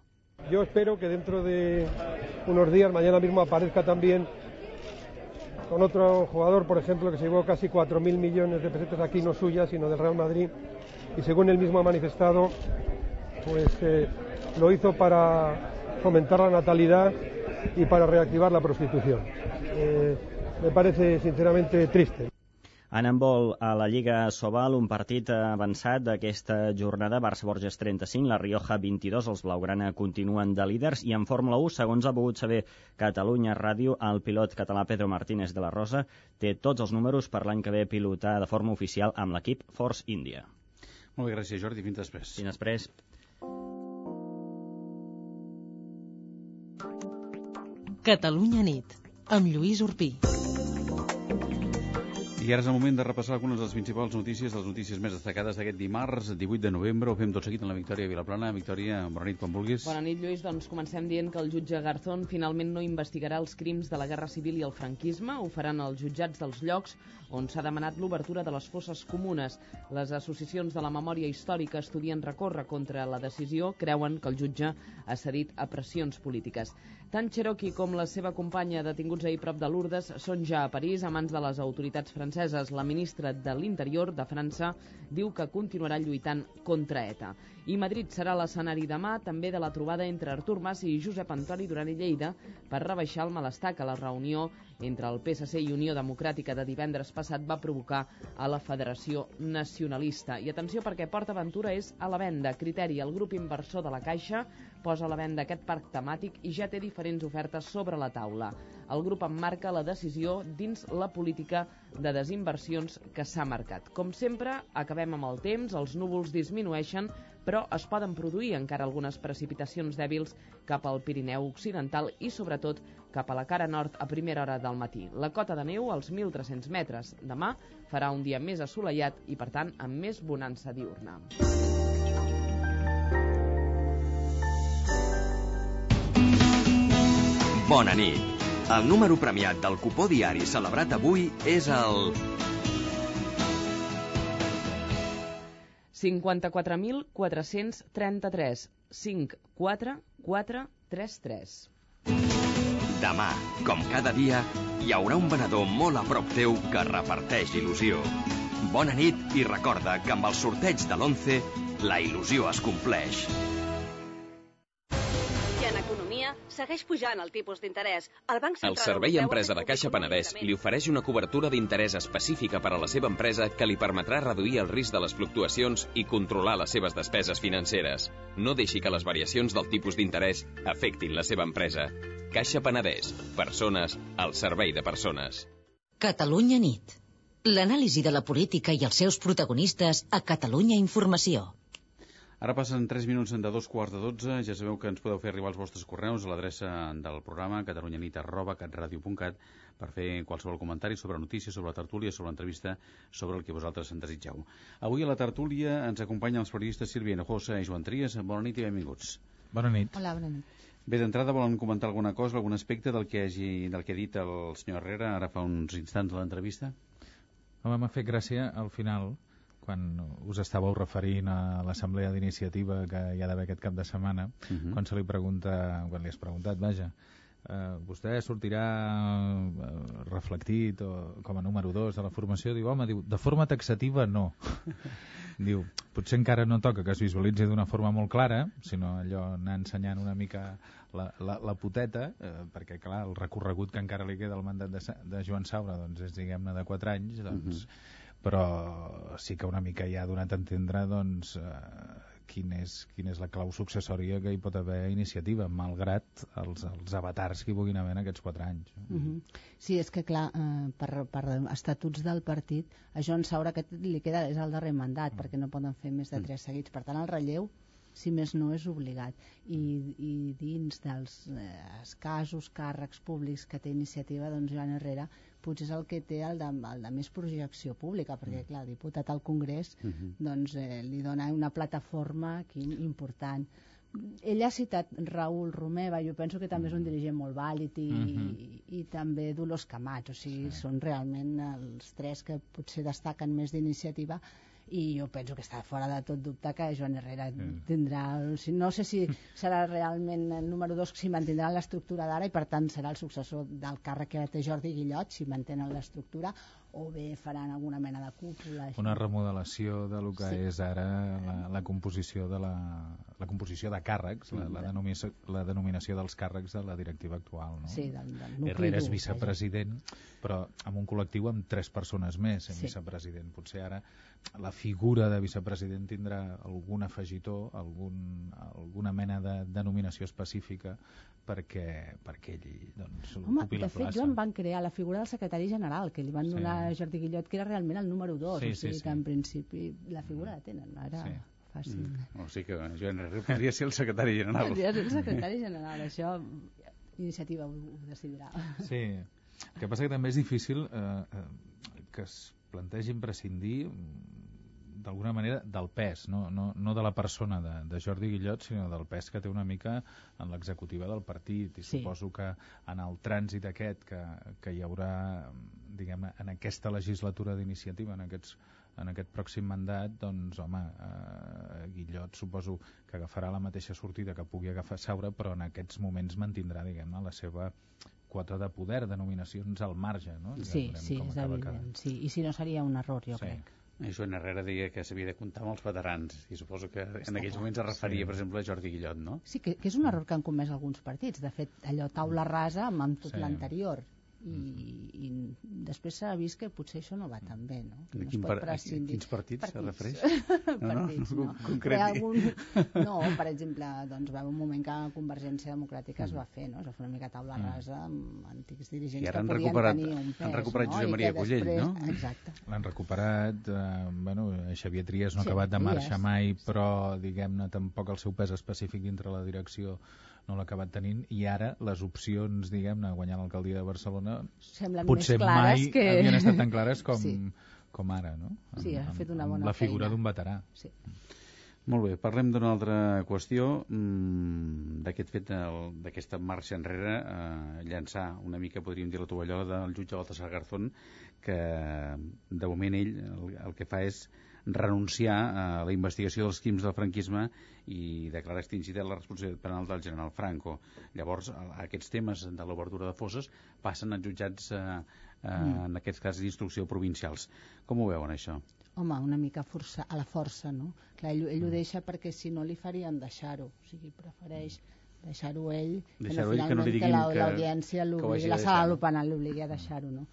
Yo espero que dentro de unos días, mañana mismo aparezca también con otro jugador, por ejemplo, que se llevó casi 4.000 millones de pesetas aquí, no suya, sino del Real Madrid, y según él mismo ha manifestado, pues eh, lo hizo para fomentar la natalidad y para reactivar la prostitución. Eh, me parece sinceramente triste. En handbol a la Lliga Sobal, un partit avançat d'aquesta jornada, Barça-Borges 35, la Rioja 22, els Blaugrana continuen de líders, i en Fórmula 1, segons ha pogut saber Catalunya Ràdio, el pilot català Pedro Martínez de la Rosa té tots els números per l'any que ve pilotar de forma oficial amb l'equip Force India. Molt bé, gràcies Jordi, fins després. Fins després. Catalunya nit, amb Lluís Urpí. I ara és el moment de repassar algunes de les principals notícies, les notícies més destacades d'aquest dimarts, 18 de novembre. Ho fem tot seguit amb la Victòria Vilaplana. Victòria, bona nit, quan vulguis. Bona nit, Lluís. Doncs comencem dient que el jutge Garzón finalment no investigarà els crims de la Guerra Civil i el franquisme. Ho faran els jutjats dels llocs on s'ha demanat l'obertura de les fosses comunes. Les associacions de la memòria històrica estudien recórrer contra la decisió, creuen que el jutge ha cedit a pressions polítiques. Tant Cherokee com la seva companya detinguts ahir prop de Lourdes són ja a París a mans de les autoritats franceses. La ministra de l'Interior de França diu que continuarà lluitant contra ETA. I Madrid serà l'escenari demà també de la trobada entre Artur Mas i Josep Antoni Duran i Lleida per rebaixar el malestar que la reunió entre el PSC i Unió Democràtica de divendres passat va provocar a la Federació Nacionalista. I atenció perquè Port Aventura és a la venda. Criteri, el grup inversor de la Caixa posa a la venda aquest parc temàtic i ja té diferents ofertes sobre la taula. El grup emmarca la decisió dins la política de desinversions que s'ha marcat. Com sempre, acabem amb el temps, els núvols disminueixen, però es poden produir encara algunes precipitacions dèbils cap al Pirineu Occidental i, sobretot, cap a la cara nord a primera hora del matí. La cota de neu als 1.300 metres. Demà farà un dia més assolellat i, per tant, amb més bonança diurna. Bona nit. El número premiat del cupó diari celebrat avui és el 54.433 54433. Demà, com cada dia, hi haurà un venedor molt a prop teu que reparteix il·lusió. Bona nit i recorda que amb el sorteig de l'11 la il·lusió es compleix. Segueix pujant el tipus d'interès. El Banc Central El Servei Empresa de Caixa Penedès li ofereix una cobertura d'interès específica per a la seva empresa que li permetrà reduir el risc de les fluctuacions i controlar les seves despeses financeres. No deixi que les variacions del tipus d'interès afectin la seva empresa. Caixa Penedès. Persones al servei de persones. Catalunya nit. L'anàlisi de la política i els seus protagonistes a Catalunya Informació. Ara passen 3 minuts de dos quarts de 12. Ja sabeu que ens podeu fer arribar els vostres correus a l'adreça del programa catalunyanit.catradio.cat per fer qualsevol comentari sobre notícies, sobre la tertúlia, sobre l'entrevista, sobre el que vosaltres en desitgeu. Avui a la tertúlia ens acompanyen els periodistes Sílvia Hinojosa i Joan Trias. Bona nit i benvinguts. Bona nit. Hola, bona nit. Bé, d'entrada volen comentar alguna cosa, algun aspecte del que, hagi, del que ha dit el senyor Herrera ara fa uns instants de l'entrevista? Home, m'ha fet gràcia al final, quan us estàveu referint a l'assemblea d'iniciativa que hi ha d'haver aquest cap de setmana, uh -huh. quan se li pregunta, quan li has preguntat, vaja, eh, vostè sortirà eh, reflectit o com a número 2 de la formació, diu, home, diu, de forma taxativa no. [LAUGHS] diu, potser encara no toca que es visualitzi d'una forma molt clara, sinó allò anar ensenyant una mica la, la, la puteta, eh, perquè clar, el recorregut que encara li queda al mandat de, de Joan Saura doncs, és, diguem-ne, de 4 anys, doncs, però sí que una mica ja ha donat a entendre doncs, eh, quin és, quina és la clau successòria que hi pot haver a iniciativa, malgrat els, els avatars que hi puguin haver en aquests 4 anys. Uh -huh. Sí, és que clar, eh, per, per estatuts del partit, a Joan Saura aquest li queda, és el darrer mandat, Mm. perquè no poden fer més de tres seguits. Per tant, el relleu, si més no, és obligat. I, i dins dels eh, escassos càrrecs públics que té iniciativa, doncs Joan Herrera potser és el que té el de, el de més projecció pública, perquè, clar, diputat al Congrés, Mm. Mhm. doncs eh, li dona una plataforma aquí important. Ell ha citat Raül Romeva, jo penso que també és un dirigent molt vàlid i, Mhm. i també Dolors Camats, o sigui, sí. són realment els tres que potser destaquen més d'iniciativa i jo penso que està fora de tot dubte que Joan Herrera Mm. tindrà, no sé si serà realment el número dos si mantindrà l'estructura d'ara i per tant serà el successor del càrrec que té Jordi Guillot si mantenen l'estructura o bé faran alguna mena de cúpula així. Una remodelació de lo que Sí. és ara la, la composició de la, la composició de càrrecs, la, la, denominació, la denominació dels càrrecs de la directiva actual. No? Sí, del, del nucli Herrera és vicepresident, però amb un col·lectiu amb tres persones més en Sí. vicepresident. Potser ara la figura de vicepresident tindrà algun afegitó, algun, alguna mena de denominació específica perquè, perquè ell doncs, Home, ocupi de la fet, plaça. Joan van crear la figura del secretari general, que li van Sí. donar a Jordi Guillot, que era realment el número 2, Sí, o sigui sí, sí. que en principi la figura la tenen, ara Sí. Fàcil. Mm. O sigui que Joan Herrera podria ser el secretari general. Podria ser el secretari general, això iniciativa ho, ho decidirà. Sí, el que passa que també és difícil eh, eh, que es plantegin prescindir mm, d'alguna manera del pes, no, no, no de la persona de, de Jordi Guillot, sinó del pes que té una mica en l'executiva del partit i Sí. suposo que en el trànsit aquest que, que hi haurà diguem en aquesta legislatura d'iniciativa, en aquests en aquest pròxim mandat, doncs, home, eh, Guillot suposo que agafarà la mateixa sortida que pugui agafar Saura, però en aquests moments mantindrà, diguem-ne, la seva quota de poder, de nominacions al marge, no? Ja Sí, sí, com és acaba evident. Sí. I si no seria un error, jo Sí. crec. I Joan Herrera deia que s'havia de comptar amb els veterans i suposo que en aquells moments es referia, Sí. per exemple, a Jordi Guillot, no? Sí, que, que és un error que han comès alguns partits. De fet, allò taula rasa amb, amb tot Sí. l'anterior. I, i després s'ha vist que potser això no va tan bé, no? Que no es quin pot par- prescindir. quins partits se refereix? [LAUGHS] No, no, partits, no. concreti. Però algun... [LAUGHS] No, per exemple, doncs va haver un moment que Convergència Democràtica es va fer, no? Es va fer una mica taula Mm. rasa amb antics dirigents que han podien recuperat- tenir un pes, han recuperat no? Josep Maria que Collell, després... no? Exacte. L'han recuperat, eh, bueno, Xavier Trias no ha Sí, acabat de marxar Trias. mai, però, diguem-ne, tampoc el seu pes específic dintre la direcció no l'ha acabat tenint, i ara les opcions, diguem-ne, a guanyar l'alcaldia de Barcelona Semblen potser més clares mai que... havien estat tan clares [LAUGHS] com, Sí. com ara, no? Sí, ha fet una amb bona la figura d'un veterà. Sí. Molt bé, parlem d'una altra qüestió, mm, d'aquest fet, d'aquesta marxa enrere, eh, llançar una mica, podríem dir, la tovallola del jutge Baltasar Garzón, que de moment ell el, el que fa és renunciar a la investigació dels crims del franquisme i declarar extingida la responsabilitat penal del general Franco. Llavors, a- aquests temes de l'obertura de fosses passen als jutjats, eh, eh, Mm. en aquests casos d'instrucció provincials. Com ho veuen, això? Home, una mica força, a la força, no? Clar, ell, ell ho deixa perquè si no li farien deixar-ho. O sigui, prefereix deixar-ho ell, Deixar-ho que ell, que no li finalment diguin la- que- l'audiència que l'obligui, de la deixar, sala no? penal l'obligui a deixar-ho, no?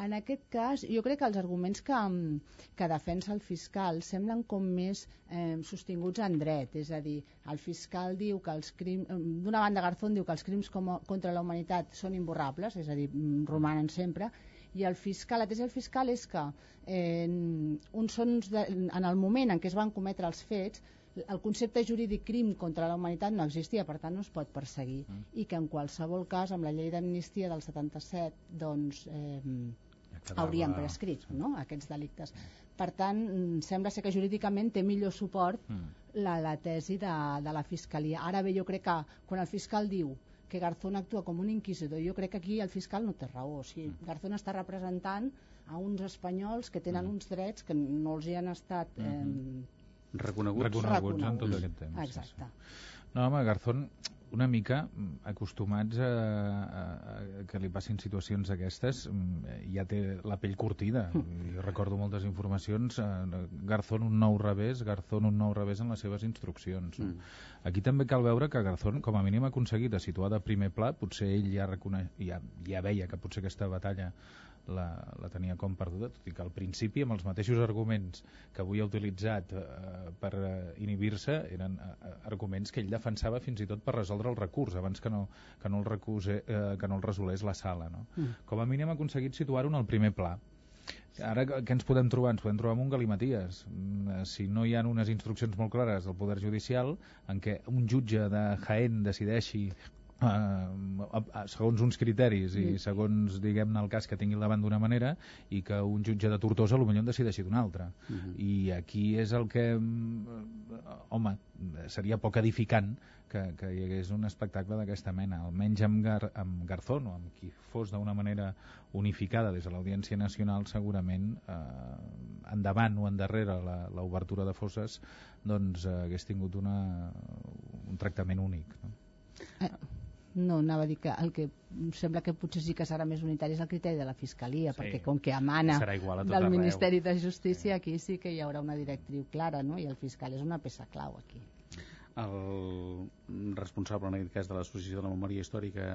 En aquest cas, jo crec que els arguments que, mm, que defensa el fiscal semblen com més eh, sostinguts en dret, és a dir, el fiscal diu que els crims, d'una banda Garzón diu que els crims com, a- contra la humanitat són imborrables, és a dir, mm, romanen sempre, i el fiscal, la tesi del fiscal és que eh, uns són de, en el moment en què es van cometre els fets el concepte jurídic crim contra la humanitat no existia, per tant no es pot perseguir Mm. i que en qualsevol cas amb la llei d'amnistia del 77 doncs eh, quedava- haurien prescrit no? aquests delictes per tant mm, sembla ser que jurídicament té millor suport Mm. la, la tesi de, de la Fiscalia ara bé jo crec que quan el fiscal diu que Garzón actua com un inquisidor jo crec que aquí el fiscal no té raó o sigui, Garzón està representant a uns espanyols que tenen uns drets que no els hi han estat eh, Reconeguts? Reconeguts en tot aquest temps. Exacte. No, home, Garzón una mica mm, acostumats a, a, a que li passin situacions d'aquestes mm, ja té la pell curtida. Jo recordo moltes informacions eh, Garzón un nou revés Garzón un nou revés en les seves instruccions mm. aquí també cal veure que Garzón com a mínim ha aconseguit de situar de primer pla potser ell ja, recone... ja, ja veia que potser aquesta batalla la, la tenia com perduda, tot i que al principi amb els mateixos arguments que avui ha utilitzat eh, per eh, inhibir-se eren eh, arguments que ell defensava fins i tot per resoldre el recurs abans que no, que no, el, recuse, eh, que no el resolés la sala. No? Mm. Com a mínim ha aconseguit situar-ho en el primer pla. Ara què ens podem trobar? Ens podem trobar amb un galimaties. Mm, si no hi ha unes instruccions molt clares del Poder Judicial en què un jutge de Jaén decideixi eh, segons uns criteris i segons, diguem-ne, el cas que tingui davant d'una manera i que un jutge de Tortosa potser en decideixi d'una altra. Uh -huh. I aquí és el que, mm, home, seria poc edificant que, que hi hagués un espectacle d'aquesta mena, almenys amb, Gar, amb Garzón o amb qui fos d'una manera unificada des de l'Audiència Nacional segurament eh, endavant o endarrere l'obertura de fosses doncs eh, hagués tingut una, un tractament únic no? Eh, no, anava a dir que el que sembla que potser sí que serà més unitari és el criteri de la Fiscalia, sí. perquè com que emana del arreu. Ministeri de Justícia, aquí sí que hi haurà una directriu clara, no? i el fiscal és una peça clau aquí. El responsable, en aquest cas, de l'Associació de la Memòria Històrica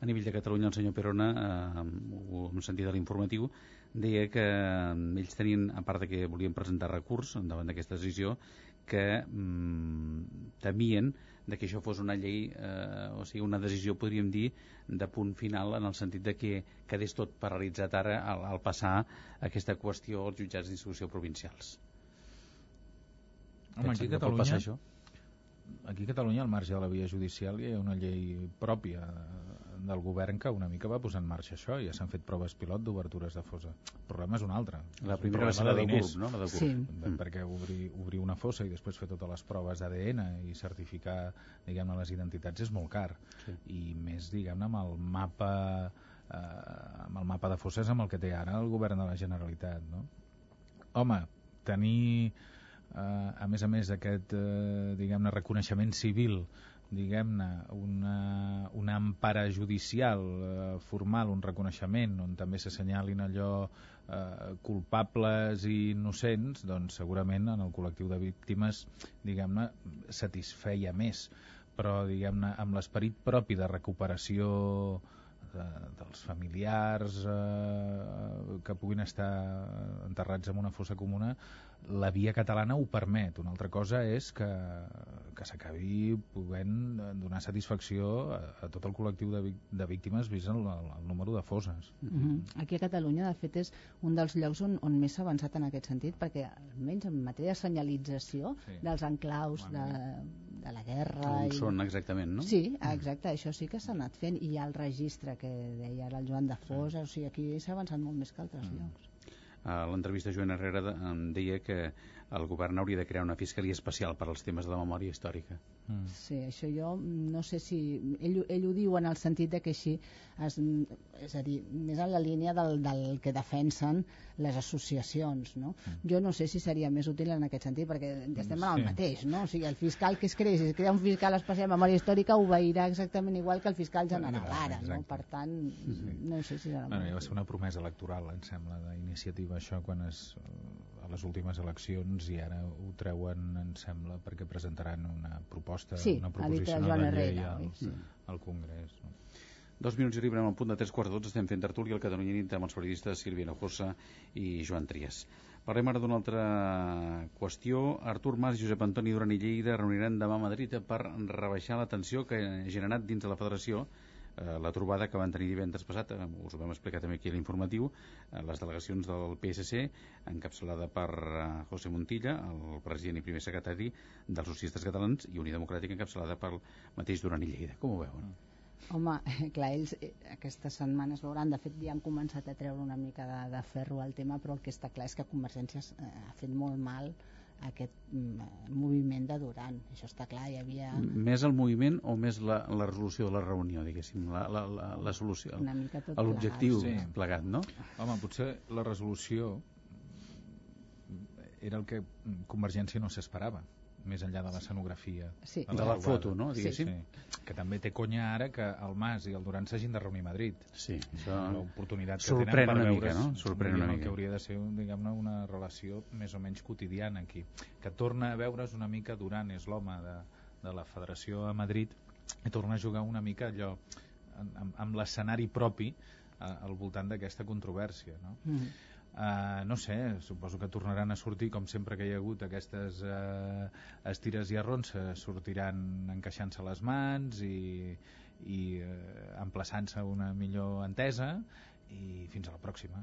a nivell de Catalunya, el senyor Perona, eh, ho hem sentit a l'informatiu, deia que ells tenien, a part de que volien presentar recurs davant d'aquesta decisió, que mm, temien de que això fos una llei, eh, o sigui, una decisió, podríem dir, de punt final en el sentit de que quedés tot paralitzat ara al, al passar aquesta qüestió als jutjats d'instrucció provincials. Home, aquí a Catalunya, això? aquí a Catalunya, al marge de la via judicial, hi ha una llei pròpia del govern que una mica va posar en marxa això, ja s'han fet proves pilot d'obertures de fosa. El problema és un altre. La primera va ser la de GURB, no? La de. Sí. Mm. Perquè obrir, obrir una fossa i després fer totes les proves d'ADN i certificar, diguem-ne, les identitats és molt car. Sí. I més, diguem-ne, amb el mapa eh, amb el mapa de fosses amb el que té ara el govern de la Generalitat, no? Home, tenir eh, a més a més aquest eh, diguem-ne reconeixement civil diguem-ne, una, una empara judicial eh, formal, un reconeixement on també s'assenyalin allò eh, culpables i innocents, doncs segurament en el col·lectiu de víctimes, diguem-ne, satisfeia més. Però, diguem-ne, amb l'esperit propi de recuperació de, dels familiars eh, que puguin estar enterrats en una fossa comuna, la via catalana ho permet. Una altra cosa és que, que s'acabi podent donar satisfacció a, a tot el col·lectiu de, de víctimes vist el, el, el número de foses. Mm -hmm. Aquí a Catalunya, de fet, és un dels llocs on, on més s'ha avançat en aquest sentit, perquè almenys en matèria de senyalització sí. dels enclaus de, de la guerra... On i... són exactament, no? Sí, exacte, això sí que s'ha anat fent, i hi ha el registre que deia ara el Joan de Foses, sí. o sigui, aquí s'ha avançat molt més que altres mm. llocs a l'entrevista Joan Herrera em deia que el govern hauria de crear una fiscalia especial per als temes de la memòria històrica. Mm. Sí, això jo no sé si... Ell, ell ho diu en el sentit de que així, es, és a dir, més en la línia del, del que defensen les associacions, no? Mm. Jo no sé si seria més útil en aquest sentit, perquè estem en el sí. mateix, no? O sigui, el fiscal que es creix, si es crea un fiscal especial de memòria històrica, obeirà exactament igual que el fiscal general ara, no? Per tant, sí. no sé si serà... Bueno, ja va ser una promesa electoral, em sembla, d'iniciativa això, quan es a les últimes eleccions i ara ho treuen, em sembla, perquè presentaran una proposta, sí, una proposició de llei al, sí. al Congrés. No? Dos minuts i arribem al punt de tres quarts de estem fent tertúlia al Catalunya Nit amb els periodistes Sílvia Nojosa i Joan Trias. Parlem ara d'una altra qüestió. Artur Mas i Josep Antoni Duran i Lleida reuniran demà a Madrid per rebaixar la tensió que ha generat dins de la federació eh, la trobada que van tenir divendres passat, eh, us ho vam explicar també aquí a l'informatiu, eh, les delegacions del PSC, encapçalada per eh, José Montilla, el president i primer secretari dels socialistes catalans, i Unió Democràtica encapçalada pel mateix Duran i Lleida. Com ho veuen? Home, [LAUGHS] clar, ells eh, aquestes setmanes veuran, de fet ja han començat a treure una mica de, de ferro al tema, però el que està clar és que Convergència eh, ha fet molt mal aquest mm, moviment de Duran això està clar, hi havia... Més el moviment o més la, la resolució de la reunió, diguéssim, la, la, la, la solució, l'objectiu sí. plegat, no? Home, potser la resolució era el que Convergència no s'esperava més enllà de l'escenografia. Sí. De la foto, no, diguéssim? Sí. Que també té conya ara que el Mas i el Duran s'hagin de reunir a Madrid. Sí, això L'oportunitat que sorprèn tenen per una mica, no? Sorprèn una mica. que hauria de ser, diguem-ne, una relació més o menys quotidiana aquí. Que torna a veure's una mica Duran, és l'home de, de la federació a Madrid, i torna a jugar una mica allò amb, amb l'escenari propi eh, al voltant d'aquesta controvèrsia, no? Mm. Uh, no sé, suposo que tornaran a sortir com sempre que hi ha hagut aquestes uh, estires i arronses sortiran encaixant-se les mans i, i uh, emplaçant-se una millor entesa i fins a la pròxima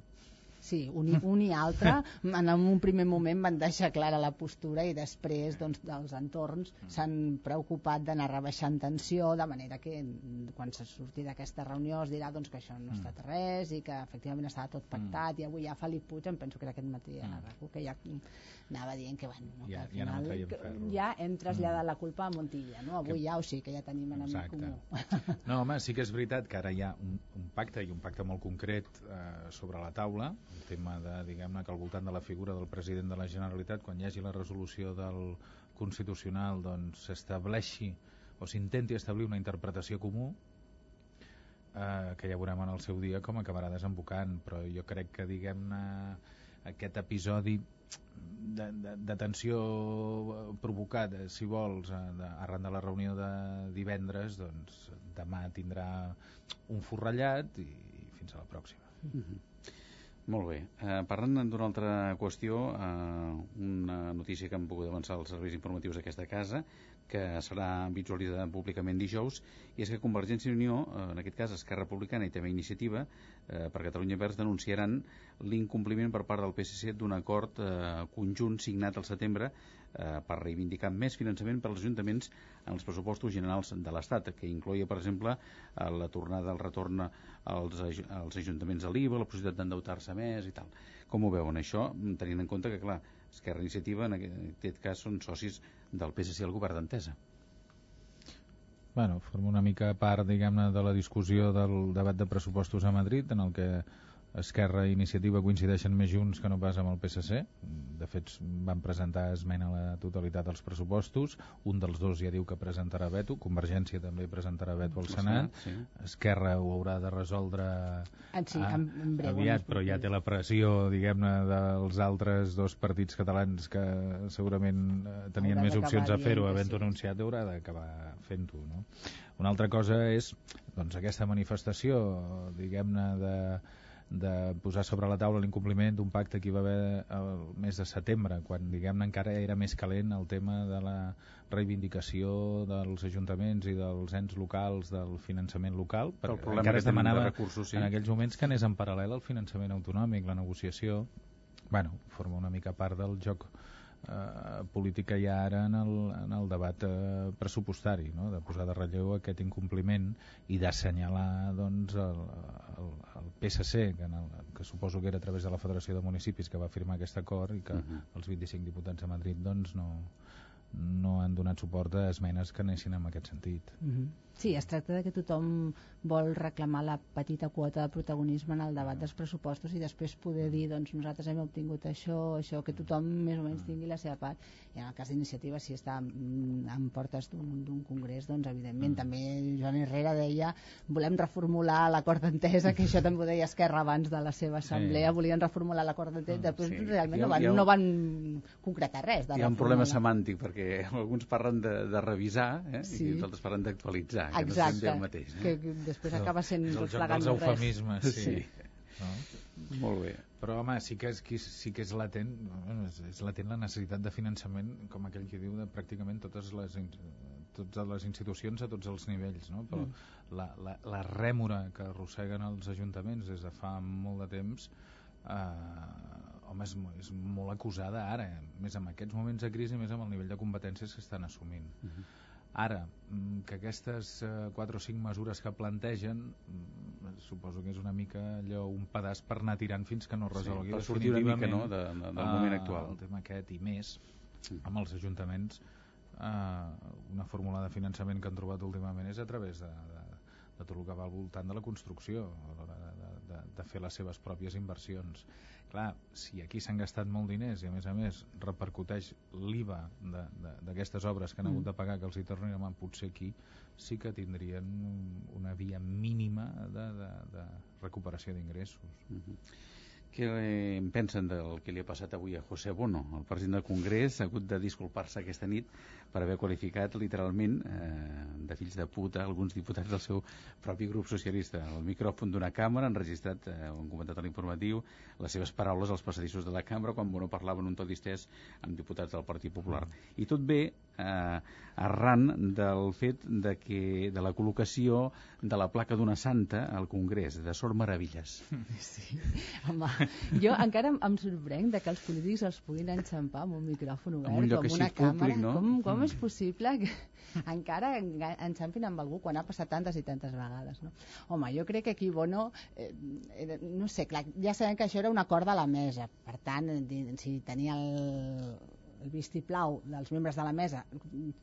Sí, un i, un i altre. [LAUGHS] En un primer moment van deixar clara la postura i després doncs, els entorns s'han preocupat d'anar rebaixant tensió de manera que mm, quan se surti d'aquesta reunió es dirà doncs, que això no ha estat res i que efectivament estava tot pactat i avui ja Felip Puig, em penso que era aquest matí a la RACU, que ja mm, anava dient que, bueno, no, que Ja- al ja final que ferro. ja hem traslladat la culpa a Montilla no? avui ja o sí que ja tenim enemic Exacte. comú [LAUGHS] No, home, sí que és veritat que ara hi ha un, un pacte i un pacte molt concret eh, sobre la taula, el tema de, diguem-ne, que al voltant de la figura del president de la Generalitat, quan hi hagi la resolució del Constitucional, doncs s'estableixi o s'intenti establir una interpretació comú eh, que ja veurem en el seu dia com acabarà desembocant, però jo crec que, diguem-ne, aquest episodi de, de, de tensió provocat, eh, si vols, eh, arran de la reunió de divendres, doncs demà tindrà un forrellat i, i fins a la pròxima. Mhm. Molt bé. Eh, parlant d'una altra qüestió, eh, una notícia que han pogut avançar els serveis informatius d'aquesta casa, que serà visualitzada públicament dijous, i és que Convergència i Unió, eh, en aquest cas Esquerra Republicana i també Iniciativa, eh, per Catalunya Verds denunciaran l'incompliment per part del PSC d'un acord eh, conjunt signat al setembre eh, per reivindicar més finançament per als ajuntaments en els pressupostos generals de l'Estat, que incloïa, per exemple, eh, la tornada del retorn als, als ajuntaments a l'IVA, la possibilitat d'endeutar-se més i tal. Com ho veuen això, tenint en compte que, clar, Esquerra Iniciativa en aquest cas són socis del PSC al govern d'Entesa. Bueno, forma una mica part, diguem-ne, de la discussió del debat de pressupostos a Madrid, en el que Esquerra i Iniciativa coincideixen més junts que no pas amb el PSC. De fet, van presentar esmena a la totalitat als pressupostos. Un dels dos ja diu que presentarà veto. Convergència també presentarà veto al Senat. Sí. Esquerra ho haurà de resoldre En sí, ah, en- breu, aviat, però ja té la pressió, diguem-ne, dels altres dos partits catalans que segurament eh, tenien Haurà més opcions a fer-ho, havent-ho sí. anunciat, haurà d'acabar fent-ho, no? Una altra cosa és doncs, aquesta manifestació, diguem-ne, de, de posar sobre la taula l'incompliment d'un pacte que hi va haver el mes de setembre, quan diguem-ne encara era més calent el tema de la reivindicació dels ajuntaments i dels ens locals del finançament local, perquè problema encara es tenen de demanava recursos, sí. en aquells moments que anés en paral·lel al finançament autonòmic, la negociació bueno, forma una mica part del joc eh, polític que hi ha ara en el, en el debat eh, pressupostari, no? de posar de relleu aquest incompliment i d'assenyalar doncs, el, el, el PSC, que, en el, que suposo que era a través de la Federació de Municipis que va firmar aquest acord i que Mhm. els 25 diputats a Madrid doncs, no, no han donat suport a esmenes que anessin en aquest sentit. Mhm. Sí, es tracta de que tothom vol reclamar la petita quota de protagonisme en el debat dels pressupostos i després poder dir, doncs nosaltres hem obtingut això, això, que tothom més o menys tingui la seva part. I en el cas d'iniciativa, si està mm, en portes d'un congrés, doncs evidentment també Joan Herrera deia volem reformular l'acord d'entesa, que això també ho deia Esquerra abans de la seva assemblea, volien reformular l'acord d'entesa, després sí. realment ha- no, van, ha no van concretar res. De Hi ha un problema semàntic, perquè [LAUGHS] alguns parlen de, de revisar eh? Sí. i els altres parlen d'actualitzar, que Exacte, no el mateix. Eh? que, que després acaba sent És el tot joc plegant dels no res. eufemismes, sí. Sí. No? Molt bé. Però, home, sí que és, que- sí que és latent, és, és latent la necessitat de finançament, com aquell que diu, de pràcticament totes les, totes les institucions a tots els nivells, no? Però Mm. la, la, la rèmora que arrosseguen els ajuntaments des de fa molt de temps eh, home, és, és molt acusada ara, eh? més en aquests moments de crisi, més amb el nivell de competències que estan assumint. Ara, mm, que aquestes eh, quatre o cinc mesures que plantegen, mm, suposo que és una mica allò, un pedaç per anar tirant fins que no es Sí, resolgui per sortir una mica, no, de- de- del moment eh, actual. El tema aquest i més, amb els ajuntaments, eh, una fórmula de finançament que han trobat últimament és a través de, de, de tot el que va al voltant de la construcció, a l'hora de, de, fer les seves pròpies inversions. Clar, si aquí s'han gastat molt diners i a més a més repercuteix l'IVA d'aquestes obres que han hagut Mm. de pagar que els hi tornin mà, potser aquí sí que tindrien una via mínima de, de, de recuperació d'ingressos. Què en pensen del que li ha passat avui a José Bono? El president del Congrés ha hagut de disculpar-se aquesta nit per haver qualificat literalment eh, de fills de puta alguns diputats del seu propi grup socialista. El micròfon d'una càmera han registrat, eh, han comentat a l'informatiu, les seves paraules als passadissos de la cambra quan Bono parlava en un to distès amb diputats del Partit Popular. I tot bé eh, arran del fet de, que, de la col·locació de la placa d'una santa al Congrés, de Sor Meravilles. [LAUGHS] Sí. Home, jo encara em, sorprenc de que els polítics els puguin enxampar amb un micròfon obert un lloc una públic, càmera. no? Com, com Mm. és possible que encara enxampin amb algú quan ha passat tantes i tantes vegades, no? Home, jo crec que aquí Bono, eh, no sé, clar, ja sabem que això era un acord de la mesa, per tant, si tenia el, el vistiplau dels membres de la mesa,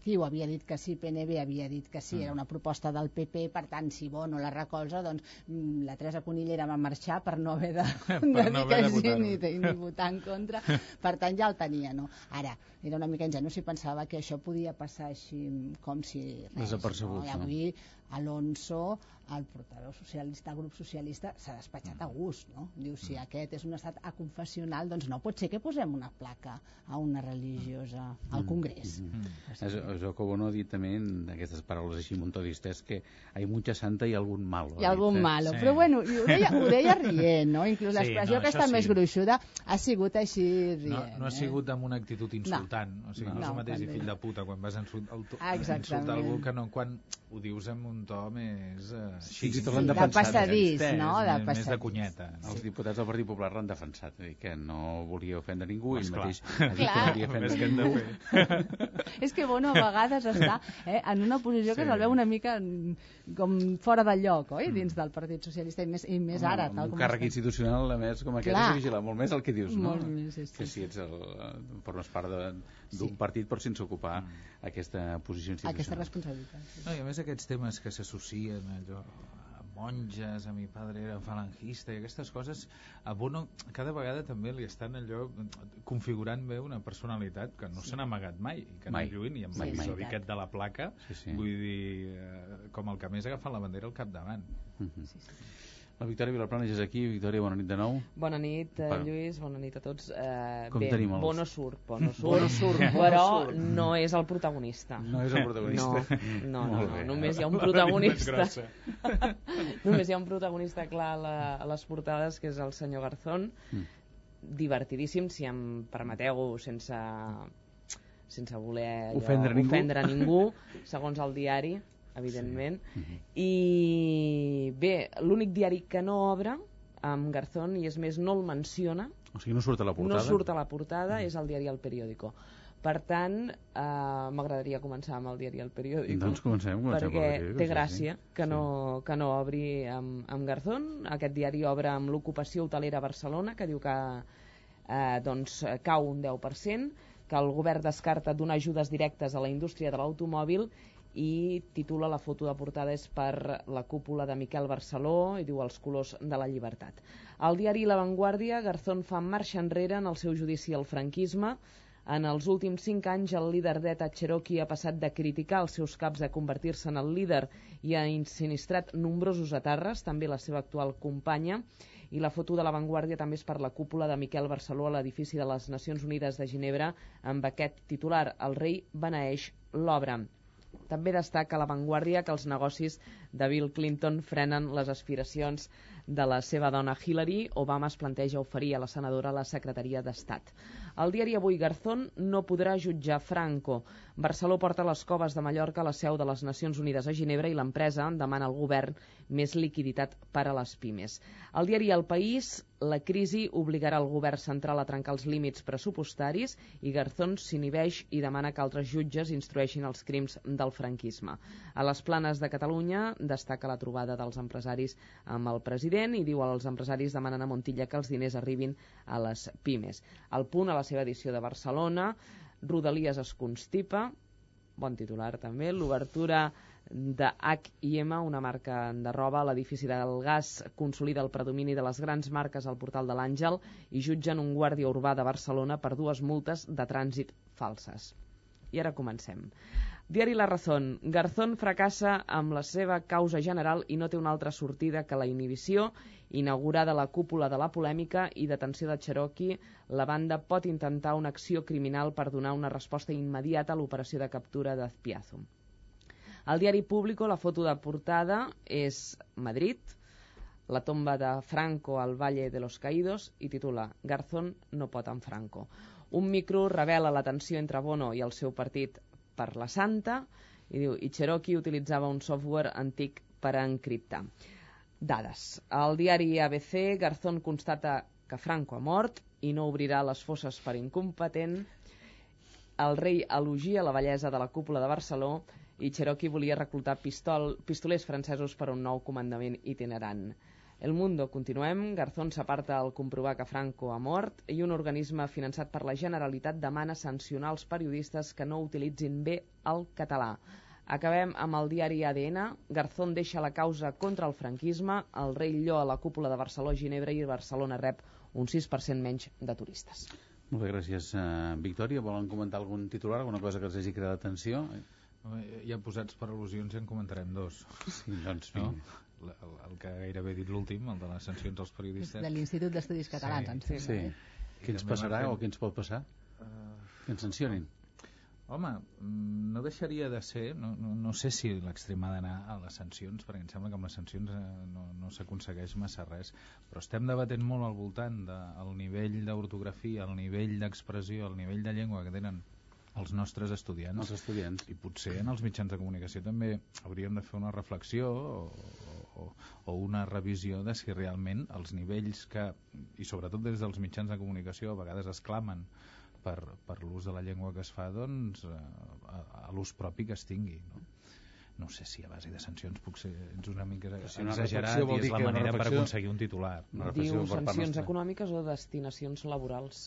Ciu havia dit que sí, PNB havia dit que sí, Mm. era una proposta del PP, per tant, si Bono la recolza, doncs mm, la Teresa Conillera va marxar per no haver de, [LAUGHS] Per de no dir haver que de sí ni, ni [LAUGHS] votar en contra, per tant ja el tenia, no? Ara, era una mica ingenu si pensava que això podia passar així com si res, Desapercebut, no? I no? avui Alonso, el portaveu socialista, el grup socialista, s'ha despatxat a gust, no? Diu, si aquest és un estat aconfessional, doncs no pot ser que posem una placa a una religiosa al Congrés. Mm. Es, Jacobo no ha dit també en aquestes paraules així amb un to distès que hay mucha santa i algun malo. i ha algun dit, eh? malo, però bueno, i ho deia, ho deia [LAUGHS] rient, no? Inclús Sí, l'expressió no, això més sí. gruixuda ha sigut així rient. No, no ha eh? sigut amb una actitud insultant. No. O sigui, no, no és No, el mateix quan fill de puta quan vas a insult, el to, Ah, exactament. insultar algú que no quan ho dius amb un to més... Eh, Fins i tot sí, l'han de passadís, no? De més, més de passadís. cunyeta. Els diputats del Partit Popular l'han defensat, dir, que no volia ofendre ningú, ell Esclar. mateix ha dit que no volia [LAUGHS] Només ofendre que hem de fer. [LAUGHS] És que Bono a vegades està eh, en una posició que Sí. se'l veu una mica mm, com fora de lloc, oi? Dins del Partit Socialista, i més, i més ara, Home, tal amb com un càrrec està. institucional, a més, com aquest, Clar. has de molt més el que dius, no? Molt més, sí, sí. Que si ets el, eh, formes part de- d'un Sí. partit però sense ocupar aquesta posició institucional. Aquesta responsabilitat. Sí. No, I a més aquests temes que s'associen allò a monges, a mi padre era falangista i aquestes coses a Bono cada vegada també li estan allò configurant bé una personalitat que no se n'ha amagat mai i que Mai. no lluint i amb mai. l'episodi aquest de la placa Sí, sí. vull dir, eh, com el que més ha agafat la bandera al capdavant Mhm. La Victòria Vilaplana ja és aquí. Victòria, bona nit de nou. Bona nit, eh, Va. Lluís, bona nit a tots. Eh, Com bé, tenim els- Bono surt, Bono [LAUGHS] surt, Bono surt, [LAUGHS] però no és el protagonista. No és el protagonista. No, [LAUGHS] no, no, no només hi ha un protagonista. només hi ha un protagonista clar a, la, a les portades, que és el senyor Garzón. Mm. Divertidíssim, si em permeteu, sense sense voler allò, Ofendre ningú. ofendre ningú, segons el diari, evidentment. Mhm. I bé, l'únic diari que no obre amb Garzón, i és més, no el menciona, O sigui, no surt a la portada? no surt a la portada, és el diari El Periódico. Per tant, eh, m'agradaria començar amb el diari El Periódico. Doncs comencem, comencem perquè Periódico, té sí, gràcia sí. que, no, que no obri amb, amb Garzón. Aquest diari obre amb l'ocupació hotelera a Barcelona, que diu que eh, doncs, cau un 10%, que el govern descarta donar ajudes directes a la indústria de l'automòbil i titula la foto de portada és per la cúpula de Miquel Barceló i diu els colors de la llibertat. Al diari La Vanguardia, Garzón fa marxa enrere en el seu judici al franquisme. En els últims cinc anys, el líder d'ETA Cherokee ha passat de criticar els seus caps a convertir-se en el líder i ha insinistrat nombrosos atarres, també la seva actual companya, i la foto de la Vanguardia també és per la cúpula de Miquel Barceló a l'edifici de les Nacions Unides de Ginebra amb aquest titular, el rei beneeix l'obra. També destaca la Vanguardia que els negocis de Bill Clinton frenen les aspiracions de la seva dona Hillary. Obama es planteja oferir a la senadora la secretaria d'Estat. El diari Avui Garzón no podrà jutjar Franco. Barceló porta les coves de Mallorca a la seu de les Nacions Unides a Ginebra i l'empresa demana al govern més liquiditat per a les pimes. El diari El País, la crisi obligarà el govern central a trencar els límits pressupostaris i Garzón s'inhibeix i demana que altres jutges instrueixin els crims del franquisme. A les planes de Catalunya destaca la trobada dels empresaris amb el president i diu als empresaris demanen a Montilla que els diners arribin a les pimes. El punt a la seva edició de Barcelona, Rodalies es constipa, bon titular també, l'obertura de H&M, una marca de roba, l'edifici del gas consolida el predomini de les grans marques al portal de l'Àngel i jutgen un guàrdia urbà de Barcelona per dues multes de trànsit falses. I ara comencem. Diari La Razón. Garzón fracassa amb la seva causa general i no té una altra sortida que la inhibició. Inaugurada la cúpula de la polèmica i detenció de Cherokee, la banda pot intentar una acció criminal per donar una resposta immediata a l'operació de captura d'Azpiazo. Al diari Público, la foto de portada és Madrid, la tomba de Franco al Valle de los Caídos i titula Garzón no pot amb Franco. Un micro revela la tensió entre Bono i el seu partit per la Santa i diu, i Cherokee utilitzava un software antic per a encriptar. Dades. Al diari ABC, Garzón constata que Franco ha mort i no obrirà les fosses per incompetent. El rei elogia la bellesa de la cúpula de Barceló i Cherokee volia reclutar pistol, pistolers francesos per a un nou comandament itinerant. El Mundo, continuem. Garzón s'aparta al comprovar que Franco ha mort i un organisme finançat per la Generalitat demana sancionar els periodistes que no utilitzin bé el català. Acabem amb el diari ADN. Garzón deixa la causa contra el franquisme. El rei Lloó a la cúpula de Barcelona, Ginebra i Barcelona rep un 6% menys de turistes. Molt bé, gràcies, uh, Victòria. Volen comentar algun titular, alguna cosa que els hagi creat atenció? Ja posats per al·lusions ja en comentarem dos. Sí, doncs, no? El, el que gairebé he dit l'últim, el de les sancions als periodistes. De l'Institut d'Estudis Catalans, sí, en sí. sí. Eh? Què ens passarà o què ens pot passar? Uh, que ens sancionin? Home, mm, no deixaria de ser, no, no, no sé si l'extrem ha d'anar a les sancions, perquè em sembla que amb les sancions eh, no, no s'aconsegueix massa res, però estem debatent molt al voltant del nivell d'ortografia, el nivell d'expressió, el nivell de llengua que tenen els nostres estudiants. Els estudiants. I potser en els mitjans de comunicació també hauríem de fer una reflexió o, o, o una revisió de si realment els nivells que, i sobretot des dels mitjans de comunicació, a vegades es clamen per, per l'ús de la llengua que es fa, doncs, a, a l'ús propi que es tingui. No? no sé si a base de sancions puc ser ets una mica si una exagerat i és la manera per aconseguir un titular. Diu sancions econòmiques o destinacions laborals?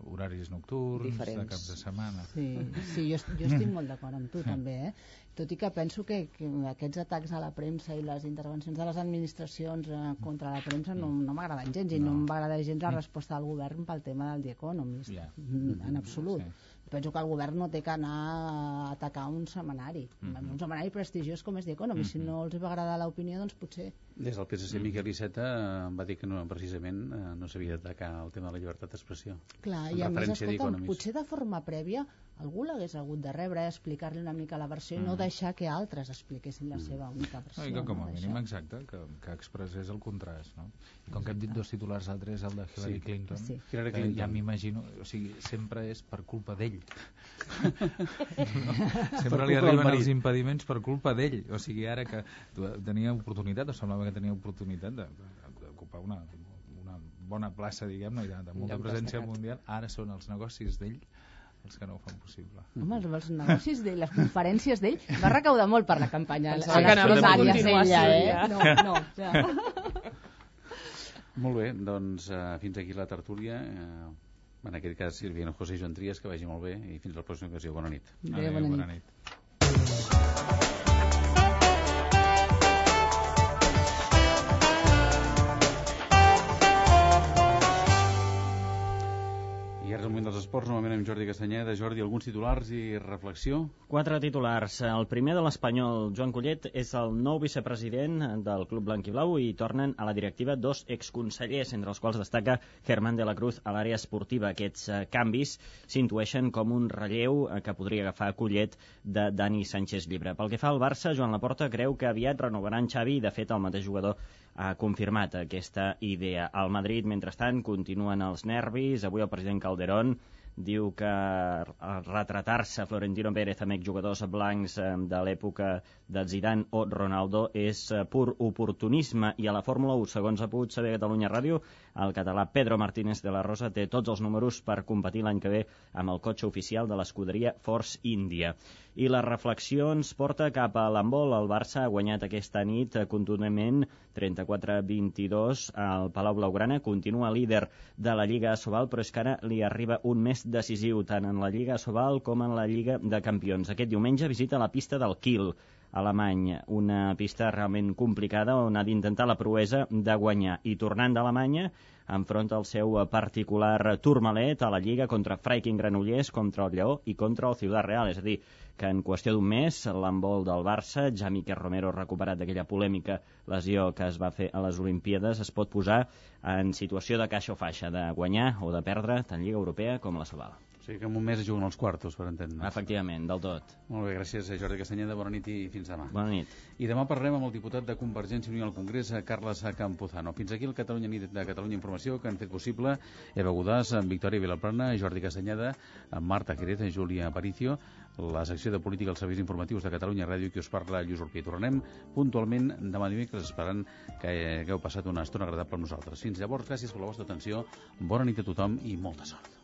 Horaris nocturns, Diferents. de caps de setmana. Sí, sí jo, jo estic molt d'acord amb tu [LAUGHS] també, eh? tot i que penso que, que aquests atacs a la premsa i les intervencions de les administracions eh, contra la premsa no, no m'agraden gens i no, no m'agrada gens la resposta del govern pel tema del The Economist, yeah. en absolut. Sí penso que el govern no té que anar a atacar un setmanari, mm -hmm. un setmanari prestigiós com és The Economy. Mm -hmm. Si no els va agradar l'opinió, doncs potser... Des del PSC, Miquel Iceta va dir que no, precisament eh, no s'havia d'atacar el tema de la llibertat d'expressió. Clar, i a més, escolta'm, potser de forma prèvia algú l'hagués hagut de rebre, eh, explicar-li una mica la versió mm. i no mm. deixar que altres expliquessin la mm. seva única versió. No, I que com a no mínim, exacte, que, que expressés el contrast, no? I com exacte. que hem dit dos titulars altres, el de Hillary sí. Clinton, sí. Hillary Clinton. ja m'imagino, o sigui, sempre és per culpa d'ell [LAUGHS] no, sempre li arriben els impediments per culpa d'ell o sigui, ara que tenia oportunitat o semblava que tenia oportunitat d'ocupar una, una bona plaça diguem-ne i de, de molta presència mundial ara són els negocis d'ell els que no ho fan possible. Home, els negocis d'ell, les conferències d'ell, va recaudar molt per la campanya. Pensava que anaves a ella, eh? No, no. Ja. [LAUGHS] Molt bé, doncs uh, fins aquí la tertúlia. Uh, en aquest cas Sílvia José Joan Trias, que vagi molt bé i fins la pròxima ocasió. Bona nit. Adéu, bona, bona nit. nit. Moment dels esports, novament amb Jordi Castanyeda. Jordi, alguns titulars i reflexió? Quatre titulars. El primer de l'Espanyol, Joan Collet, és el nou vicepresident del Club Blanc i Blau i tornen a la directiva dos exconsellers, entre els quals destaca Germán de la Cruz a l'àrea esportiva. Aquests eh, canvis s'intueixen com un relleu eh, que podria agafar Collet de Dani Sánchez Llibre. Pel que fa al Barça, Joan Laporta creu que aviat renovaran Xavi i, de fet, el mateix jugador ha confirmat aquesta idea. Al Madrid, mentrestant, continuen els nervis. Avui el president Calderón diu que retratar-se Florentino Pérez amb jugadors blancs eh, de l'època de Zidane o Ronaldo és eh, pur oportunisme. I a la Fórmula 1, segons ha pogut saber Catalunya Ràdio, el català Pedro Martínez de la Rosa té tots els números per competir l'any que ve amb el cotxe oficial de l'escuderia Force India. I la reflexió ens porta cap a l'handbol. El Barça ha guanyat aquesta nit contundentment 34-22 al Palau Blaugrana. Continua líder de la Lliga Sobal, però és que ara li arriba un més decisiu tant en la Lliga Sobal com en la Lliga de Campions. Aquest diumenge visita la pista del Kiel alemany, una pista realment complicada on ha d'intentar la proesa de guanyar. I tornant d'Alemanya, enfronta el seu particular turmalet a la Lliga contra Freiking Granollers, contra el Lleó i contra el Ciudad Real. És a dir, que en qüestió d'un mes l'embol del Barça, ja Miquel Romero recuperat d'aquella polèmica lesió que es va fer a les Olimpíades, es pot posar en situació de caixa o faixa, de guanyar o de perdre tant Lliga Europea com la Sobal. O sigui que en un mes juguen els quartos, per entendre. Efectivament, del tot. Molt bé, gràcies Jordi Castanyeda, bona nit i fins demà. Bona nit. I demà parlem amb el diputat de Convergència i Unió al Congrés, Carles Campuzano. Fins aquí el Catalunya Nit de Catalunya Informació que han fet possible Eva Godàs, Victòria Vilaplana, Jordi Castanyeda, Marta Jerez, Júlia Aparicio, la secció de política als serveis informatius de Catalunya Ràdio qui us parla Lluís Urpí. Tornem puntualment demà dimecres esperant que hagueu passat una estona agradable amb nosaltres. Fins llavors, gràcies per la vostra atenció, bona nit a tothom i molta sort.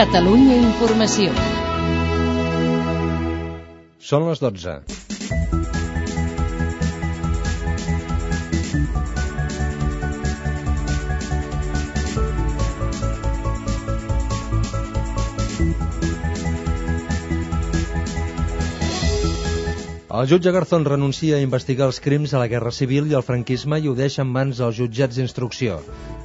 Catalunya Informació. Són les 12. El jutge Garzón renuncia a investigar els crims a la Guerra Civil i el franquisme i ho deixa en mans dels jutjats d'instrucció.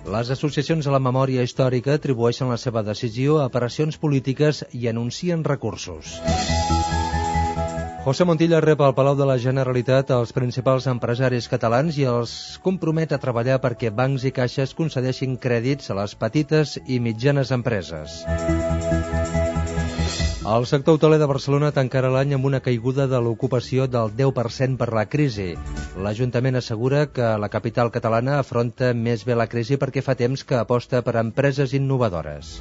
Les associacions a la memòria històrica atribueixen la seva decisió a operacions polítiques i anuncien recursos. José Montilla rep al Palau de la Generalitat els principals empresaris catalans i els compromet a treballar perquè bancs i caixes concedeixin crèdits a les petites i mitjanes empreses. El sector hoteler de Barcelona tancarà l'any amb una caiguda de l'ocupació del 10% per la crisi. L'Ajuntament assegura que la capital catalana afronta més bé la crisi perquè fa temps que aposta per empreses innovadores.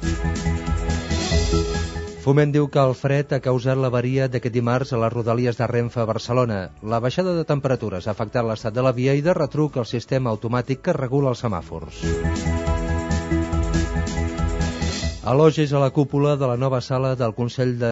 Foment diu que el fred ha causat l'avaria d'aquest dimarts a les rodalies de Renfe a Barcelona. La baixada de temperatures ha afectat l'estat de la via i de retruc el sistema automàtic que regula els semàfors. Elogis a la cúpula de la nova sala del Consell de